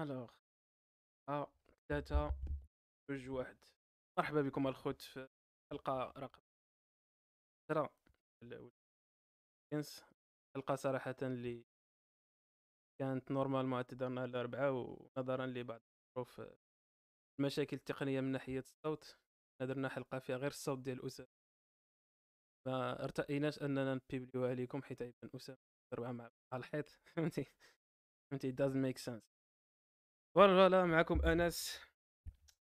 الوغ أ ثلاثة جوج واحد مرحبا بكم الخوت في حلقة رقم عشرة الجنس حلقة صراحة اللي كانت نورمال معتذرنا الأربعة ونظرا لبعض الظروف المشاكل التقنية من ناحية الصوت درنا حلقة فيها غير الصوت ديال أسامة ما ارتئيناش أننا نبيبليوها لكم حيت عيبان أسامة أربعة مع الحيط فهمتي فهمتي it doesn't make sense. ف voilà معكم أنس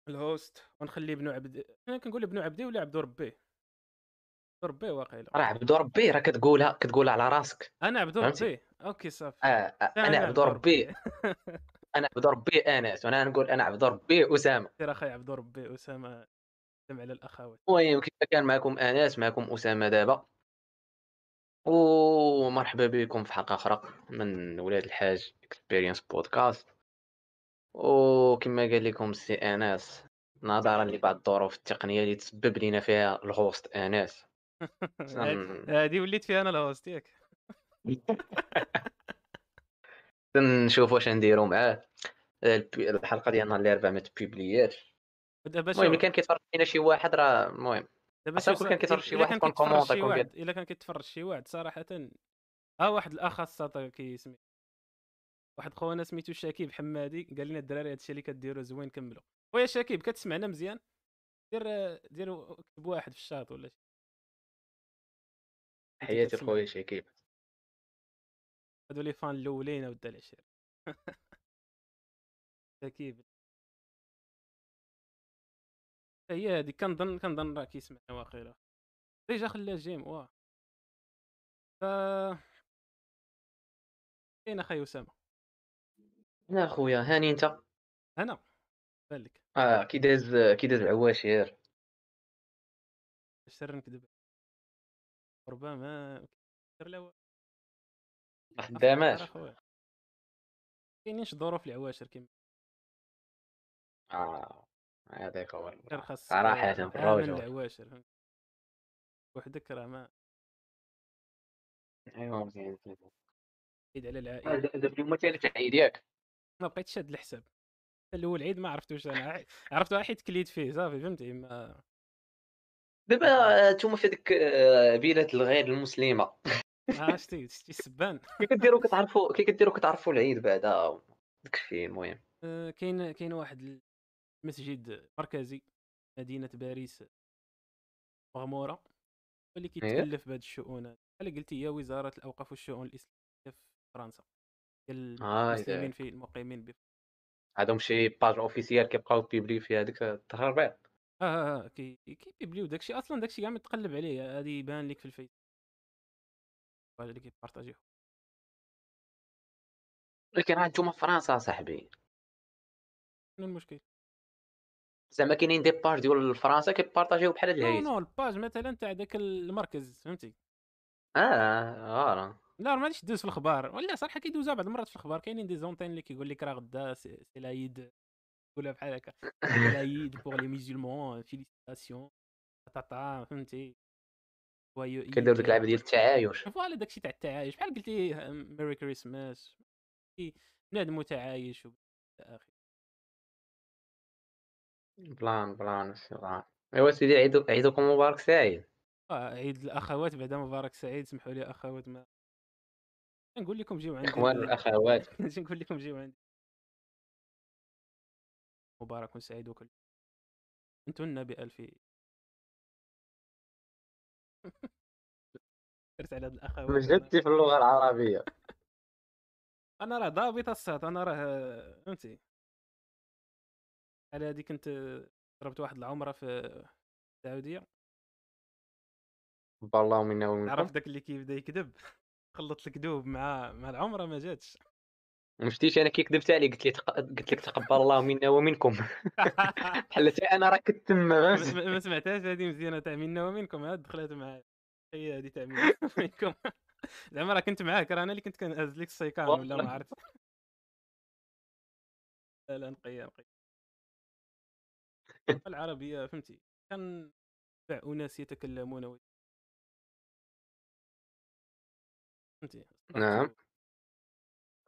ال host ونخلي بنو عبدي أنا كنقول بنو عبدي ولا عبدو ربي ربي واقيلا. راه عبدو ربي راه كتقولها كتقولها على راسك. أنا عبدو فهمتي؟ ربي okay صافي. آه آه، أنا عبدو ربي أنا عبدو ربي أنس وأنا نقول أنا عبدو ربي أسامة. سير أخي عبدو ربي أسامة سمع على الاخوات المهم كيف كان معكم أنس معكم أسامة دابا. ومرحبا بكم في حلقة أخرى من ولاد الحاج experience podcast وكما قال لكم السي انس نظرا لبعض الظروف التقنية اللي تسبب لنا فيها ال host انس هادي وليت فيها أنا ال host ياك. نشوف واش نديرو معاه. الحلقة ديال نهار الاربعاء ما تبيبلياتش المهم كان كيتفرج فينا شي واحد راه المهم. دابا كون كان كيتفرج شي واحد كون شي واحد إلا كان كيتفرج شي واحد صراحة ها واحد الاخ الساطا كيسمي واحد خونا سميتو شاكيب حمادي قال لنا الدراري هادشي اللي كديروا زوين كملوا خويا شاكيب كتسمعنا مزيان؟ دير دير اكتب واحد في الشاط ولا شي. حياتي. خويا شكيب هادو les fans الأولين ودا العشير شاكيب. هي هادي كنظن كنظن راه كيسمعنا واقيلا ديجا خلاه جيم واه. ف كاين أخي أسامة. يا خويا هاني أنت؟ أنا. بالك آه كي داز كي داز العواشير الشر نكذب ربما دير لا. ما خداماش. كاينينش ظروف العواشر كيما؟ آه هذاك هو بالروجه العواشر. فهمت وحدك راه ما ايوا مزيان عيد على العائلة. دابا اليوم ثالث عيد ياك ما بقيتش شاد الحساب. حتى الأول عيد ما عرفتوش أنا ع- عرفتو حيت كليت فيه صافي فهمتي؟ ما دابا آه، نتوما في هذيك آه، بلاد الغير المسلمة. ما شتي شتي السبان كي كديروا كتعرفوا كي كديروا كتعرفوا العيد بعدا تكفي المهم. آه، كاين كاين واحد المسجد مركزي مدينة باريس مغموره اللي إيه. كيتكلف بهذه الشؤون. بحال قلتي هي وزارة الأوقاف والشؤون الإسلامية في فرنسا. المسلمين ياك. في المقيمين ب عندهم شي باج أوفيسيال كيبقاو بيبلي في هذيك التهربيط آه آه, آه كي كيبيبليو داكشي أصلا داكشي كاع ما تقلب عليه. هادي يبان لك في الفيس. هذا اللي كيبارطاجيو ولكن راه نتوما فرنسا صاحبي. شنو المشكل؟ زعما كاينين دي باج ديال فرنسا كيبارطاجيو بحال هاد نو الهيت نو الباج مثلا تاع داك المركز فهمتي؟ آه آه لا ما غاديش دوز في الاخبار ولا صراحة كيدوزها بعض المرات في الاخبار كاينين دي زونتين اللي كيقول لك راه غدا سي العيد يقولها بحال هكا. العيد بوغ لي ميزولمون فيليسيتاسيون تاتا فهمتي؟ ويو كيديروا ديك اللعبة ديال التعايش. ف voilà داكشي تاع التعايش. بحال قلتي Merry Christmas بنادم متعايش إلى آخره. plan plan c'est plan. أيوا سيدي عيدو عيدكم مبارك سعيد. آه، عيد الأخوات بعدا مبارك سعيد. سمحوا لي أخوات ما نقول لكم جيو عندي. إخوان والاخوات اش نقول لكم جيو عندي. مبارك سعيد وكل. انتن بألف درت على هاد الأخوات. مجدتي في اللغة العربية. أنا راه ضابط الصوت. أنا راه فهمتي. على هادي كنت ضربت واحد العمرة في السعودية. بالله منا ومنكم عرفت داك اللي كيبدا يكذب. خلط الكذوب مع مع العمره ما جاتش. مشتيش أنا كي كذبت عليه قلت لي تق... قلت لك تقبل الله منا ومنكم. بحال أنا راه كنت تما ما ما سمعتهاش هذه مزيانة تاع منا ومنكم. عاد دخلت معايا هي هذه تاع منا ومنكم. زعما راه كنت معاك راه أنا اللي كنت كنهز لك السيكان ولا ما عرفت. لا لا نقيه نقيه العربية فهمتي. كان أناس يتكلمون فهمتي؟ نعم.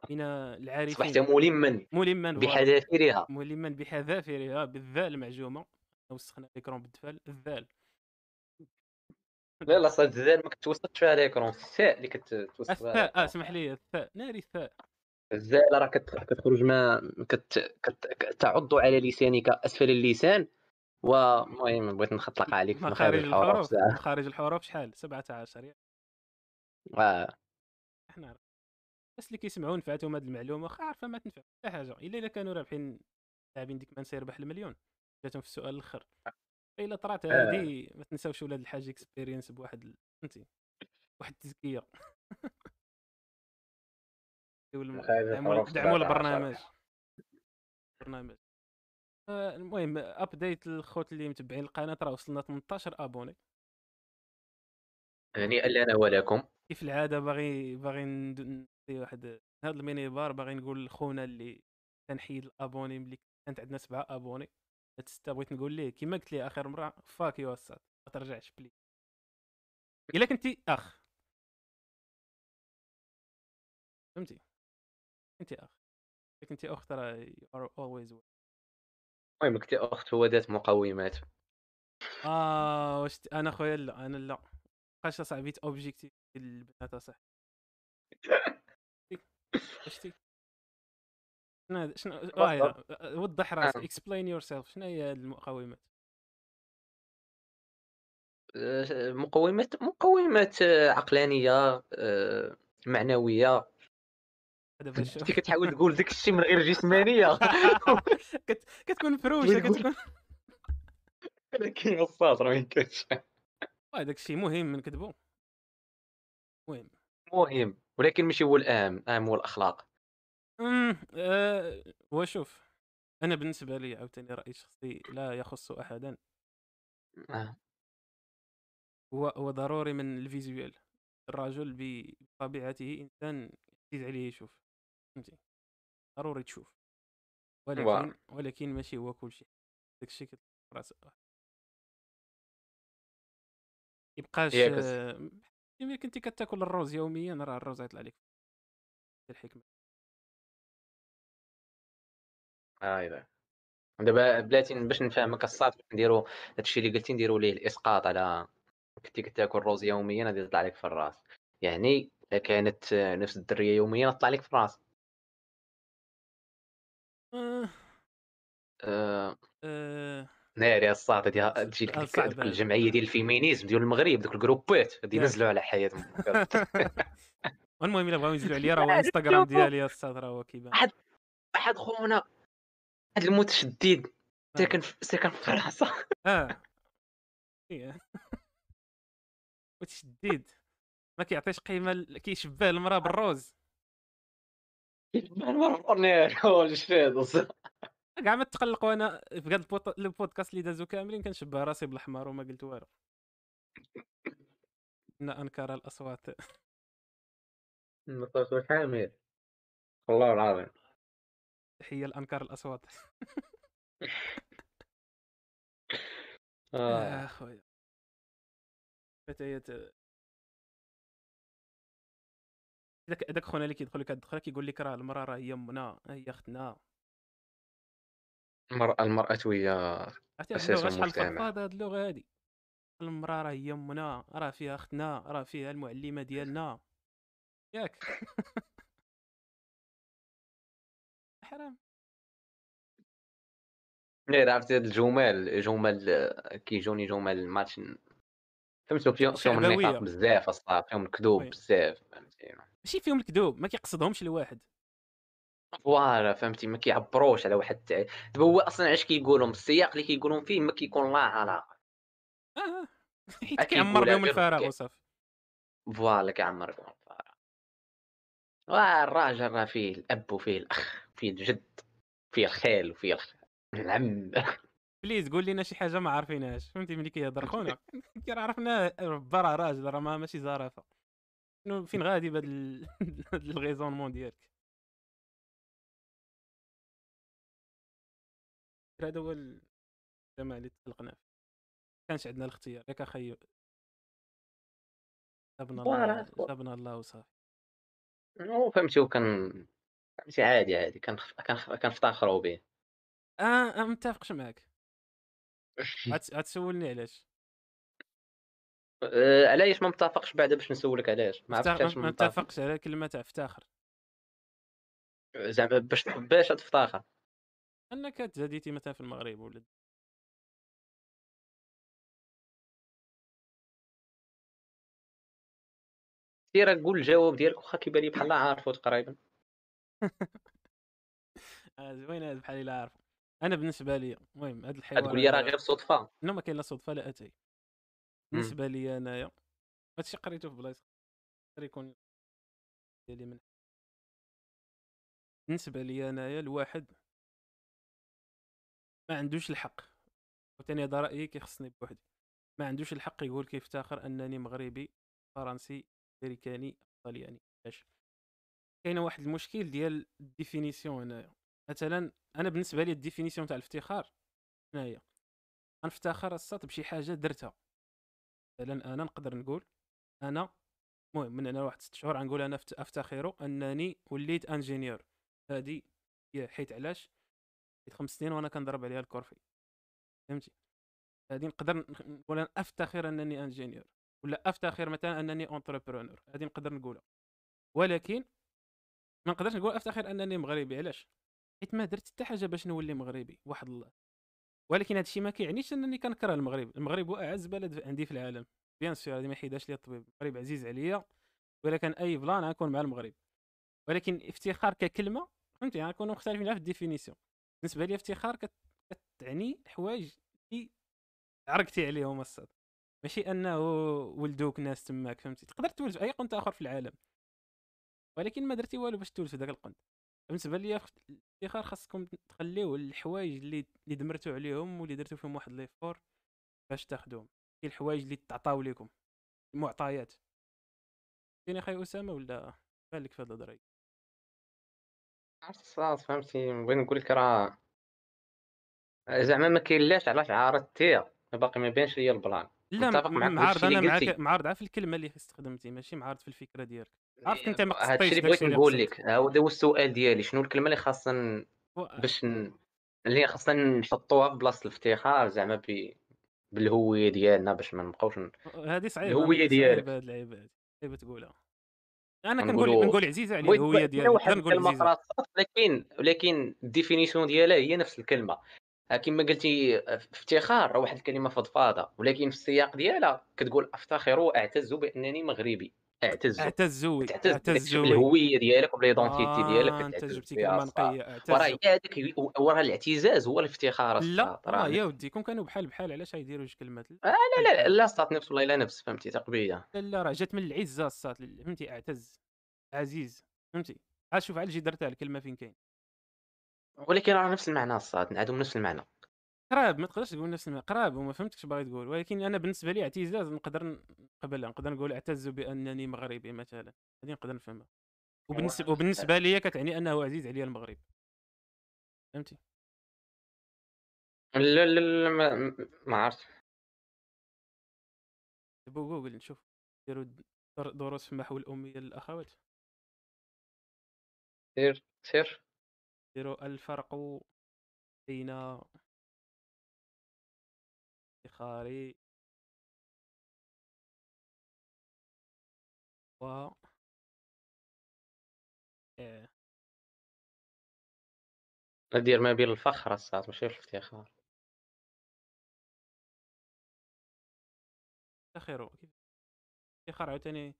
من أصبحت العارفين ملمًا ملما فوالا بحذافيرها. ملما بحذافيرها بالذال المعجومه وسخنا ليكرون بالدفال الذال. لا، لا صاد الزال ما كتوصلش فيها l'écran الثاء اللي فيها الثاء آه. اسمح لي الثاء. ناري الثاء. الزال راه كت كتخرج ما كت كت ك تعُض على لسانك أسفل اللسان، والمهم بغيت نخطلق عليك في مخارج الحروف مخارج الحروف شحال؟ 17 ياك آه. عارف الناس اللي كيسمعوا نفعتهم هذه المعلومة واخا عارفة ما تنفع حتى حاجة. إلا إلا كانوا رابحين لاعبين ديك من سيربح المليون. جاتهم في السؤال الأخر. إلا طرات آه. هذه ما تنساوش ولاد الحاج اكسبيرينس بواحد فهمتي؟ واحد التزكية. دعموا الحروف دعموا 17. البرنامج. برنامج. آه، المهم update الخوت اللي متبعين القناة راه وصلنا 18 abonnés. هنيئا لنا ولكم. كيف العادة باغي باغي ند- ندي واحد هذا الميني بار باغي نقول لخونا اللي كنحيد ال abonné ملي كانت عندنا سبعة abonnés هاد سته بغيت نقول ليه كيما قلت ليه آخر مرة fuck you الساط ما ترجعش بلي. إلا كنتي أخ. فهمتي؟ كنتي أخ. إلا كنتي اخت راه are always welcome. المهم كنتي أخت هو ذات مقومات. آه واش أنا خويا لا أنا لا. بقاش اصاحبي objectif ديال البنات اصاحبي شتي شنو شنو يا وضح راسك نعم. explain yourself شنو هي المقومات آآ مقومات مقومات آه،. هذا باش كنتي كتحاول تقول داك الشيء من غير جسمانية. كت... كتكون مفروشه تقول- كتكون ولكن الصاد راه ما يمكنش. داك الشيء مهم نكتبو مهم. مهم، ولكن ماشي هو الأهم، الأهم هو الأخلاق. أمم، آه، وشوف أنا بالنسبة لي عاوتاني رايي الشخصي لا يخص احدا. آه. هو هو ضروري من الفيزيوال. الرجل بطبيعته إنسان يزيد عليه يشوف. فهمتي؟ ضروري تشوف. ولكن ولكن ماشي هو كل شيء داك الشيء كتلقى راسك. يبقاش آه، الا كنتي كتاكل الروز يوميا راه الروز غيطلع لك الحكمه آه إذا. دابا بلاتي باش نفهمك الصاد نديرو هادشي اللي قلتي نديرو ليه الإسقاط على كنتي كتاكل روز يوميًا غادي يطلع لك في الراس، يعني إلا كانت آه، نفس الدرية يوميًا غتطلع لك في الراس. آه، آآ آه، ناري غادي تجي ديك. الجمعية ديال ال féminisme ديال المغرب دوك الجروبات غادي. ينزلوا على حياتهم. المهم إلا بغاو ينزلوا عليا راه الإنستغرام ديالي الصاد راه هو كيبان واحد واحد خونا واحد المتشدد ساكن في ساكن في فرنسا آه إيه. وتشديد ما كيعطيش قيمة ل- كيشبه المرأة بالروز كاع ما تقلق وأنا في هذا البوت- البودكاست اللي دازو كاملين كنشبه راسي بالأحمر وما قلت والو. إن أنكر الأصوات. نطاط حامل والله العظيم. تحيه لانكر الأصوات. آه، اخويا فتيات داك داك خونا اللي كيدخل لك الدخله كيقول لك راه المرأة راه هي امنا هي اختنا المرأة المرأة هي عرفتي هاد أساس اللغة شحال المجتمع. هاد اللغة هادي. المرأة راه هي أمنا راه فيها أختنا راه فيها المعلمة ديالنا. ياك. حرام غير عرفتي هاد الجمل جمل آه، كيجوني جمل الماتش. فهمتو فيهم فيهم شعبوية. النفاق بزاف أصلا فيهم الكذوب oui. بزاف فهمتي. ماشي فيهم الكذوب ما كيقصدهمش الواحد. voilà فهمتي ما كيعبروش على واحد التع- دابا هو أصلا علاش كيقولهم؟ السياق اللي كيقولهم فيه ما كيكون لا علاقة. آه. حيت كيعمر بهم الفراغ وصافي voilà كيعمر بهم الفراغ. واه الراجل راه فيه الأب وفيه الأخ فيه الجد فيه الخال وفيه الخ... العم. please قول لنا شي حاجة ما عارفينهاش فهمتي ملي كيهضر خونا كي عرفنا با راه راجل راه ما- ماشي زرافة. فين غادي هاد ال raisonnement ديالك؟ هذا هو الجمال اللي تخلقنا فيه كانش عندنا الاختيار ياك أخي فوالا. الله جابنا الله وصافي فهمتي وكان فهمتي عادي، عادي كنخ كنخ كنفتخروا به. آه، آه، ما متّافقش معاك، غت غتسولني علاش، آآ علاش ما متّافقش بعدا باش نسولك علاش؟ ما عرفتش ما نتّافقش على كلمة تاع افتخر، زعما باش باش تفتخر. أنك تزاديتي مثلًا في المغرب ولا سير قول الجواب ديالك واخا كيبان لي بحال عارفو تقريبا. آه، زوينة هاد بحال إلا عارفة، أنا بالنسبة ليا المهم غتقول الحوار لي راه هذا غير صدفة. no ما كاين لا صدفة لا أتاي، إمم. بالنسبة ليا أنايا هادشي قريتو في بلايص يقدر يكون ديالي من بالنسبة ليا أنايا الواحد ما عندوش الحق، وثاني هذا رأيي كيخصني بوحدي، ما عندوش الحق يقول كيفتخر أنني مغربي، فرنسي، أمريكاني، طلياني، علاش؟ كاينة واحد المشكل ديال ال définition هنايا، مثلًا أنا بالنسبة لي ال définition تاع الافتخار؟ هي؟ غنفتخر الساط بشي حاجة درتها، مثلًا أنا نقدر نقول أنا المهم من هنا لواحد 6 شهور غنقول أنا أفت أفتخر أنني وليت إنجينيور، هادي هي حيت علاش؟ 5 سنين وأنا كنضرب عليها الكورفي، فهمتي؟ هادي نقدر نقول أنا أفتخر أنني إنجينيور، ولا أفتخر مثلًا أنني entrepreneur هادي نقدر نقولها، ولكن ما نقدرش نقول أفتخر أنني مغربي، علاش؟ حيت ما درت حتى حاجة باش نولي مغربي، وحد الله، ولكن هاد الشي ما كيعنيش أنني كنكره المغرب، المغرب هو أعز بلد عندي في العالم، bien sûr هادي ما يحيدهاش ليا الطبيب، المغرب عزيز عليا، وإلا كان أي plan غنكون مع المغرب، ولكن افتخار ككلمة فهمتي؟ غنكونوا مختلفين في ال définition، بالنسبة ليا افتخار كت كتعني حوايج اللي عرقتي عليهم الصاد، ماشي أنه ولدوك ناس تماك فهمتي، تقدر تولد في أي قنت آخر في العالم، ولكن ما درتي والو باش تولد في داك القنت، بالنسبة ليا فت الافتخار خاصكم تخليوه للحوايج اللي اللي دمرتو عليهم واللي درتو فيهم واحد l'effort باش تاخدوهم، كاين الحوايج اللي تعطاو ليكم، المعطيات، فهمتيني اخاي أسامة ولا؟ بان لك في هاد الهضرة عرفت الصاد فهمتي بغيت نقول لك راه زعما ما كاينلاش علاش عارضتي باقي ما بانش ليا ال plan. لا متّفق معاك م في داك معارض اللي معاك قلتي. معارض عا في الكلمة اللي استخدمتي ماشي معارض في الفكرة ديالك، إيه ما هاد الشيء قصدتيش اللي داك بغيت اللي نقول لك، ها هو هذا هو السؤال ديالي، شنو الكلمة اللي خاصنا باش ن اللي خاصنا نحطوها في بلاصة الافتخار زعما ب بالهوية ديالنا باش ما نبقاوش صعيبة الهوية صعيبة ديالك. هادي، صعيبة تقولها، أنا كنقول غنقولوا نقول عزيزة عليا بغيت الهوية كاينة ديالي، واحد نقدر نقول الكلمة عزيزة. أخرى ولكن ولكن الديفينيسيون ديالها هي نفس الكلمة، ها كيما قلتي افتخار واحد الكلمة فضفاضة، ولكن في السياق ديالها كتقول أفتخر وأعتز بأنني مغربي، أعتز كتكتشف oui، الهوية ديالك ديالك آه أنت كتعتز جبتي كلمة الصاد، نقية، وراه. هي هذيك وراه الاعتزاز هو الافتخار لا، راه يا ودي كون كانوا بحال بحال علاش غيديروا جوج كلمات؟ آه لا لا بحال، لا الصاد نفس والله إلا نفس فهمتي ثق بيا. لا لا راه جات من العزة الصاد فهمتي أعتز، عزيز، فهمتي، عاد شوف عاد جي درتها الكلمة فين كاين. ولكن راه نفس المعنى الصاد عندهم نفس المعنى. قراب ما تقدرش تقول نفس الم قراب وما فهمتكش باغي تقول، ولكن أنا بالنسبة لي اعتزاز نقدر نقبلها، نقدر نقول أعتز بأنني مغربي مثلًا، هذه نقدر نفهمها، وبالنس وبالنسبة ليا كتعني أنه عزيز عليا المغرب. فهمتي؟ لا لا لا ما ما عرفتش. دابا جوجل نشوف ديروا در دروس في محو الأمية للأخوات، سير سير. ديروا الفرق بين افتخاري و آآ دير ما بين الفخر الصاد ماشي الافتخار. افتخروا افتخار عاوتاني.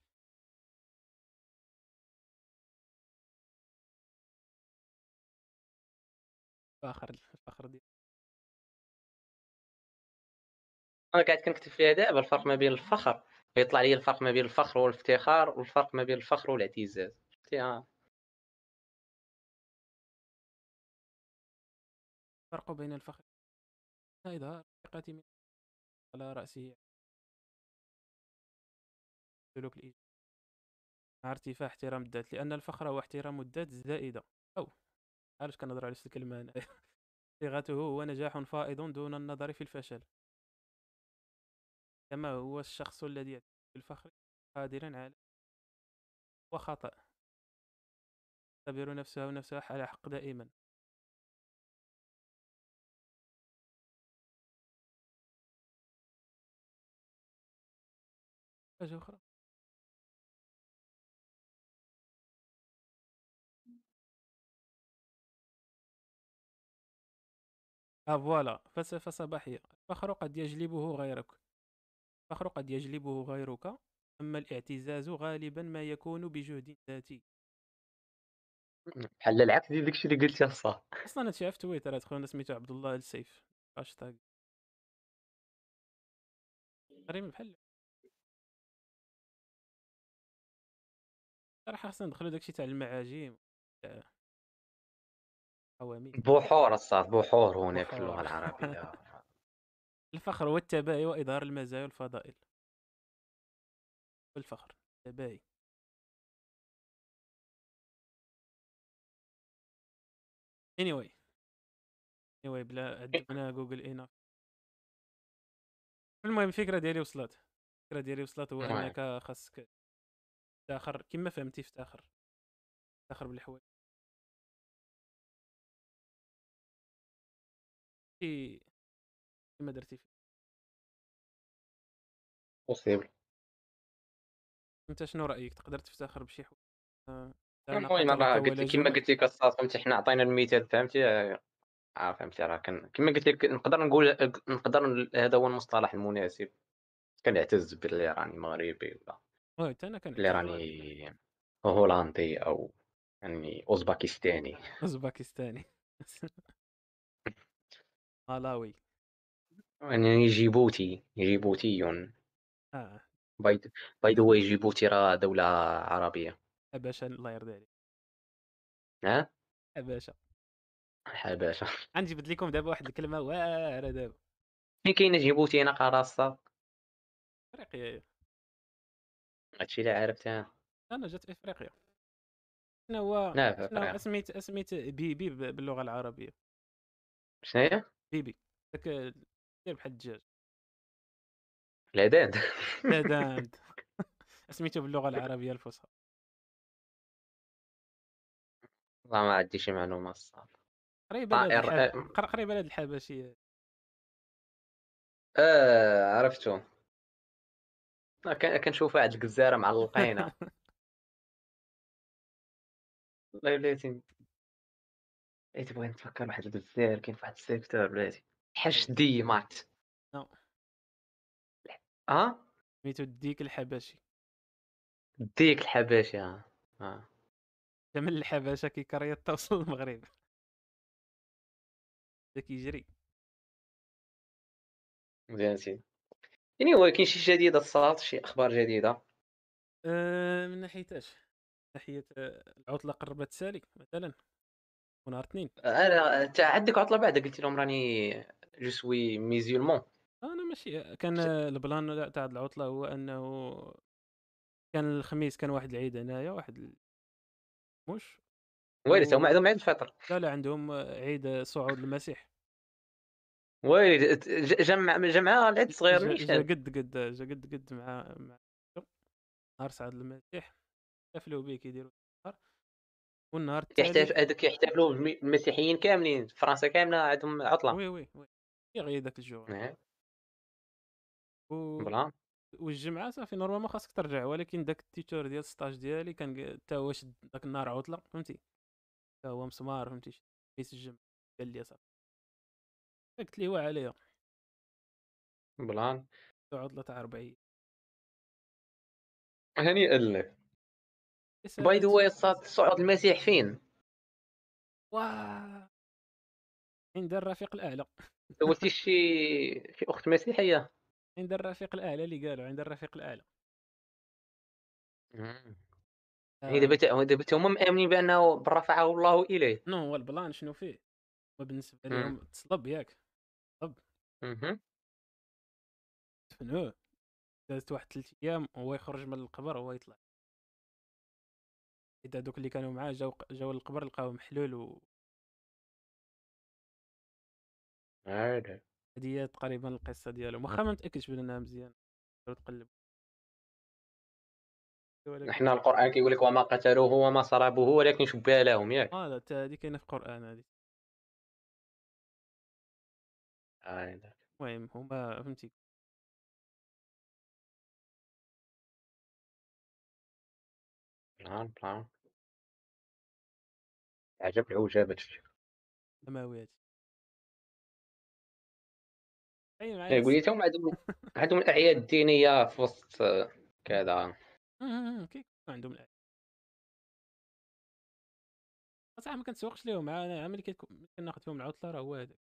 فاخر الفخر ديال أنا قاعد كنكتب فيها دابا الفرق ما بين الفخر يطلع لي الفرق ما بين الفخر والافتخار والفرق ما بين الفخر والإعتزاز. شفتي؟ ها الفرق بين الفخر إظهار ثقتي من على رأسه سلوك الإيجابي مع ارتفاع احترام الذات، لأن الفخر هو احترام الذات الزائدة. أو علاش كنهضر على نفس الكلمة صيغته هو نجاح فائض دون النظر في الفشل، كما هو الشخص الذي يعتز بالفخر قادرًا على وخطأ. تعتبر نفسها ونفسها على حق دائما. حاجة أخرى. آه voilà فلسفة صباحية الفخر قد يجلبه غيرك. الفخر قد يجلبه غيرك أما الاعتزاز غالبا ما يكون بجهد ذاتي. بحال العكس ديال داكشي اللي قلتي الصح أصلا هادشي في تويتر خونا سميتو عبد الله السيف. هاشتاغ. تقريبا بحال. صراحة خصنا ندخلو داكشي تاع المعاجم. تاع عواميد. بحور الصاد بحور هناك في. اللغة العربية. الفخر والتباهي وإظهار المزايا والفضائل. والفخر التباهي. Anyway. Anyway بلا عندنا جوجل اناف المهم الفكرة ديالي وصلت. الفكرة ديالي وصلت هو. أنك خاصك تفتخر كما فهمتي افتخر افتخر بالحوايج. كي كما درتي فيه. بوسيبل أنت شنو رأيك؟ تقدر تفتخر بشي حوايج آه، المهم راه قلت لك كما. قلت لك الصاد فهمتي حنا عطينا المثال فهمتي آه فهمتي راه كان كما قلت لك نقدر نقول نقدر هذا هو المصطلح المناسب. كنعتز باللي راني مغربي ولا oui حتى أنا كان اللي راني هولندي أو يعني أوزباكستاني. أوزباكستاني. مالاوي يعني جيبوتي جيبوتي آه by by the way جيبوتي راه دولة عربية حباشا الله يرضي عليك ها حباشا حباشا غنجبد لكم دابا واحد الكلمة واعره دابا فين كاينة جيبوتي هنا قراصة افريقيا هادشي اللي عرفت أنا جات افريقيا شنو هو لا في شنو أفريقيا. سميت سميت بيبي ب- باللغة العربيه شناهي بيبي داك دير بحال الدجاج العداد داداند سميتو باللغة العربية الفصحى. والله ما عندي شي معلومة الصراحة قريبه طائر الحب... قر- قريبه لهاد الحبشيه آه عرفتو آه، كنشوف واحد الجزارة معلقينة. والله بلاتي. بلاتي بغيت نتفكر واحد الجزائر كاين في واحد السيكتور بلاتي. حاج دي مات. نو. آه؟ سميتو الديك الحبشي. ديك الحباشي آه. آه. جا من الحبشه كيكريط توصل للمغرب بدا كيجري مزيان سيدي يعني هو كاين شي جديد الصاد شي أخبار جديدة؟ أه من ناحية اش من ناحية آه، العطلة قربت تسالي مثلا. ونهار اثنين. أنا أنت عندك عطلة بعدا قلت لهم راني جو سوي ميزيولمون أنا ماشي. كان آه، البلان تاع العطلة هو أنه كان الخميس كان واحد العيد هنايا واحد مش؟ ويلي هما عندهم عيد الفطر. لا لا عندهم عيد صعود المسيح. ويلي جمع جمع العيد الصغير جا قد قد جا قد قد مع مع نهار صعود المسيح. احتفلوا به كيديروا النهار والنهار التالي هذوك بالمي- المسيحيين كاملين فرنسا كاملة عندهم عطلة. oui oui oui. غير ذاك الجوع إيه، و... بلا والجمعة صافي normalement خاصك ترجع ولكن داك ال tuteur ديال ال stage ديالي كان حتى هو شد داك النهار عطله فهمتي؟ حتى هو مسمار فهمتي؟ قيس الجمعة قال لي صافي. قلت لي عليا بلان عطله تاع أربع أيام هنيئا لك. by the. way صعود المسيح فين؟ واه. عند الرفيق الأعلى. سولتي شي شي أخت مسيحية. عند الرفيق الأعلى اللي قالوا عند الرفيق الأعلى. دابا تا- دابا تا هما مآمنين بأنه برفعه الله إليه. non هو البلان شنو فيه؟ وبالنسبه مم. لهم تصلب ياك. مهم. دفنوه دازت واحد ثلاث أيام وهو يخرج من القبر وهو يطلع. اذا دوك اللي كانوا معاه جاو جاو للقبر لقاوه محلول و هذه هي تقريبا القصة ديالهم واخا ما متأكدش بأنها مزيان تقلب ولكن حنا القرآن كيقول لك وما قتلوه وما صلبوه ولكن شبه لهم ياك. آه لا حتى هذه كاينة في القرآن هذه المهم هما فهمتي؟ بلان بلان عجب العجاب هادشي سماوات اي معايا إيه، قول لي حتى هما عندهم عندهم الأعياد الدينية في وسط كذا. كيكون عندهم الأعياد. صح ما كنتسوقش ليهم. أنا ملي كناخذ فيهم العطلة راه هو هذاك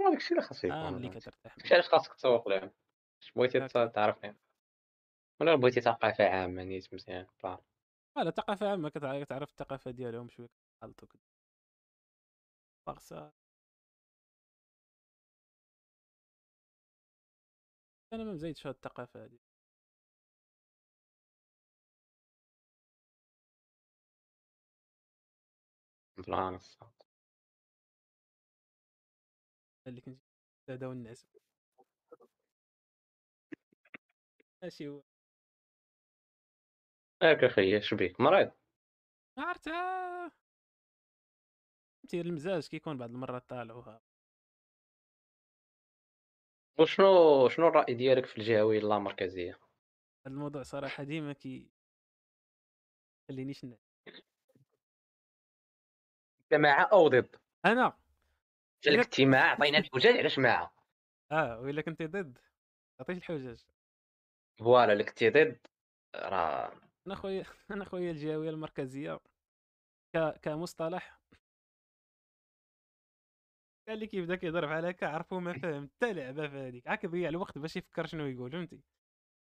هذاك الشيء اللي خاص آه يكون. ملي. كترتاح. داكشي علاش خاصك تسوق لهم بغيتي هكذا. تعرف لهم ولا بغيتي ثقافة عامة نيت مزيان. لا ثقافه عامة كتع- كتعرف الثقافة ديالهم شوية كتخلطو كده أنا ما مزيدش هاد الثقافة هادي الصاد اللي كنت هذا والناس ماشي هو ياك أخي اش بيك؟ مريض. ما عرفت آه. فهمتي المزاج كيكون بعض المرات طالع وها وشنو شنو الرأي ديالك في الجهوية اللامركزية؟ هاد الموضوع صراحة ديما كي خلينيش ن... مع أو ضد؟ أنا الاجتماع عطينا الحجاج علاش مع آه وإلا كنتي ضد عطيش الحجاج. فوالا اللي كنتي ضد راه أنا خويا أنا خويا الجهوية المركزية ك... كمصطلح قال لي كيف بدا كيهضر بحال هكا عرفو ما فاهم حتى لعبة في هذيك عا كيضيع الوقت باش يفكر شنو يقول فهمتي؟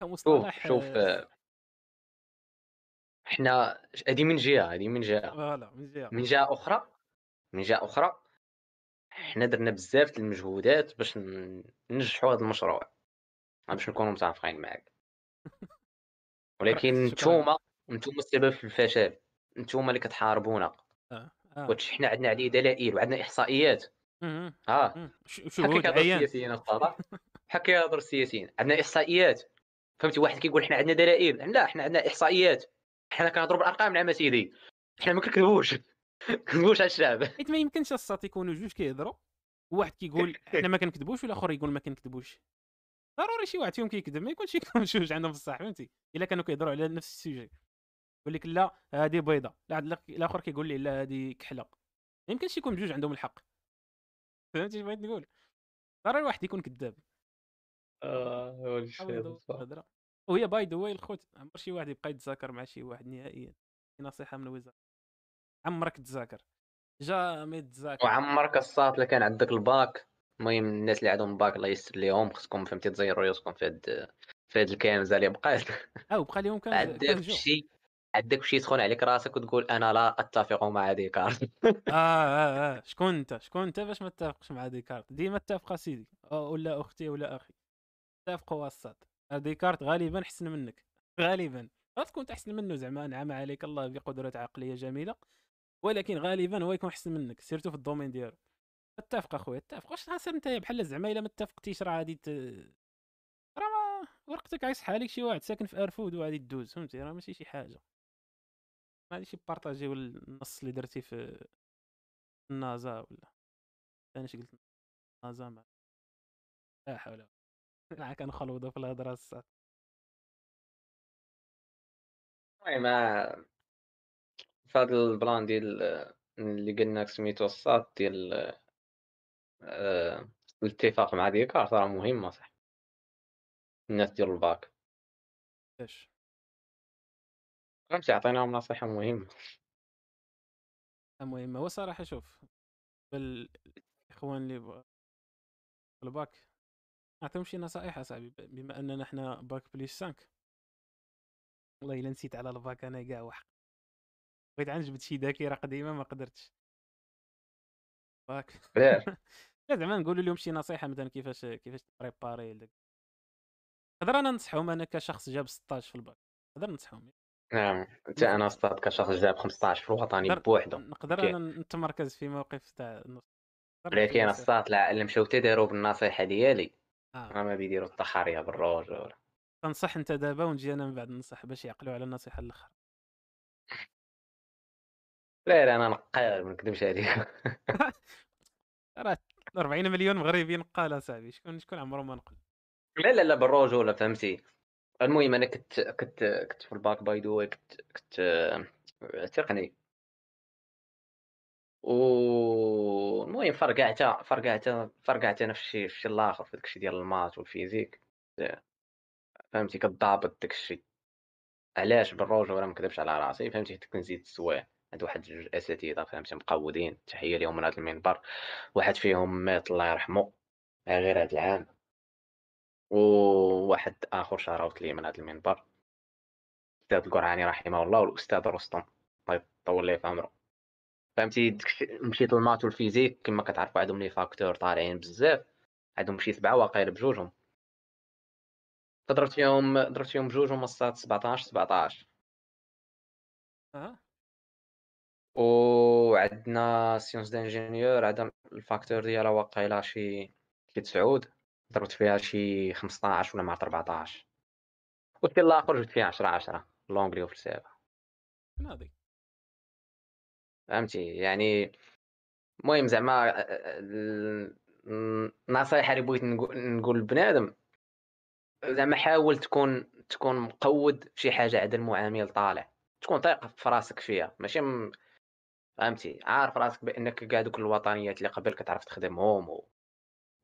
شوف شوف آه، آه، حنا هذه من جهة هذه من جهة. فوالا من جهة. من جهة أخرى من جهة أخرى حنا درنا بزاف المجهودات باش ننجحوا هذا المشروع. باش نكونوا متفقين معاك. ولكن. نتوما نتوما السبب في الفشل. نتوما اللي كتحاربونا. آه. وهادشي حنا عندنا عليه دلائل وعندنا إحصائيات. مهم. ها مم. ش- بحال شهود عيان. السياسيين الصراحه بحال كيهضروا السياسيين. عندنا إحصائيات. فهمتي؟ واحد كيقول حنا عندنا دلائل. لا حنا عندنا إحصائيات. حنا كنهضروا بالأرقام نعم سيدي حنا ما كنكذبوش. كنكذبوش على الشعب. حيت ما يمكنش الساط يكونوا جوج كيهضروا. وواحد كيقول حنا ما كنكذبوش والآخر يقول ما كنكذبوش. ضروري شي واحد فيهم كيكذب ما يكونش يكون جوج عندهم بصح فهمتي؟ إلا كانوا كيهضروا على نفس السوجي. يقول لك لا هذه بيضة. لا الآخر كيقول لي لا هذه كحلة. ما يمكنش يكون بجوج عندهم الحق. فهمتي اش بغيت نقول ضروري واحد يكون كذاب آه يضوي الهضرة. وهي by the way الخوت عمر شي واحد يبقى يتذاكر مع شي واحد نهائيا. نصيحة من الوزاره عمرك تذاكر. jamais تذاكر. وعمرك الصاط اللي كان عندك الباك. المهم الناس اللي عندهم باك الله يستر ليهم. خصكم فهمتي تزيروا ريوسكم في هاد في هاد الكنزه اللي بقات أو بقى لهم كان عندك شي عندك شي تخون عليك راسك وتقول أنا لا أتفق مع ديكارت آه آه آه. شكون أنت؟ شكون أنت باش ما تتفقش مع ديكارت ديما اتفق سيدي ولا أختي ولا أخي. اتفقوا وسط ديكارت غالبا احسن منك. غالبا. تكون احسن منه زعما. انعم عليك الله بقدرات عقلية جميلة. ولكن غالبا هو يكون احسن منك surtout في ال domaine ديالو. اتفق أخويا اتفق واش غاسير أنت بحال زعما إلا ما اتفقتيش راه غادي. راه ورقتك عايصحها لك شي واحد ساكن في أرفود وغادي دوز فهمتي؟ راه ماشي شي حاجة. ما غاديش partager يو النص اللي درتي في النازا ولا أنا اش قلت نازا ما لا حول ولا قوة كنخلوضوا في الهضرة الصاد المهم آه، في هذا البلان ديال آه، اللي قلنا سميتو الصاد ديال آه، الاتفاق مع ديكارت راه مهمه صح؟ الناس ديال الباك. إيش فهمتي عطيناهم نصيحه مهمة. المهم هو صراحة شوف الاخوان اللي ب- في الباك نعطيهم شي نصائح اصاحبي بما أننا حنا bac plus 5 والله إلا نسيت على الباك أنا كاع وحق. بغيت عاد جبت شي ذاكرة قديمة ما قدرتش. باك. لا زعما نقولوا لهم شي نصيحة مثلا كيفاش كيفاش تpréparer ي نقدر أنا ننصحهم أنا كشخص جاب 16 في الباك نقدر ننصحهم. نعم. حتى أنا صاد كشخص جاب 15 في الوطني نقدر بوحدو. نقدر. أنا نتمركز في موقف تاع ولكن لا اللي مشاو تيديروا بالنصيحة ديالي. آه. ما بيديروا التخاريه بالروج ولا. تنصح أنت دابا ونجي أنا من بعد ننصح باش يعقلوا على النصيحة الآخر لا لا أنا نقال ما نكذبش عليك. راه 40 مليون مغربي نقال صاحبي شكون شكون عمره ما نقل لا لا لا بالرجوله فهمتي؟ المهم أنا كنت كنت كنت في ال bac by the كنت كنت آه، تقني. والمهم فرقعت فرقعت فرقعت أنا في الشيء في الآخر في داكشي ديال ال maths وال physique. فهمتي؟ كضابط داكشي. علاش بالروج ولا ما نكذبش على راسي؟ فهمتي؟ كنت كنزيد السوايع. عند واحد جوج أساتذة فهمتي؟ مقودين. تحية لهم من هذا المنبر. واحد فيهم مات الله يرحمه غير هذا العام. وواحد آخر shout out ليه من هذا المنبر. الاستاذ القرعاني رحمه الله والأستاذ رستم الله يطول ليه في عمره. فهمتي؟ مشيت لل maths وال physique كما كتعرفوا عندهم les facteurs طالعين بزاف. عندهم شي سبعة واقيلا بجوجهم. فضربت فيهم ضربت فيهم بجوج ومصات 17 17 أها. وعندنا sciences d'ingénieur عندها ال facteur ديالها واقيلا شي شي تسعود ضربت فيها شي 15 ولا عرفت 14 والشي الآخر جبت فيها 10 10 l'anglais وفلسفه ناضي فهمتي؟ يعني المهم زعما النصائح اللي بغيت نقول لبنادم زعما حاول تكون تكون مقود شي حاجة عند المعامل طالع. تكون طايق في راسك فيها ماشي م... فهمتي؟ عارف راسك بأنك كاع دوك الوطنيات اللي قبل كتعرف تخدمهم و...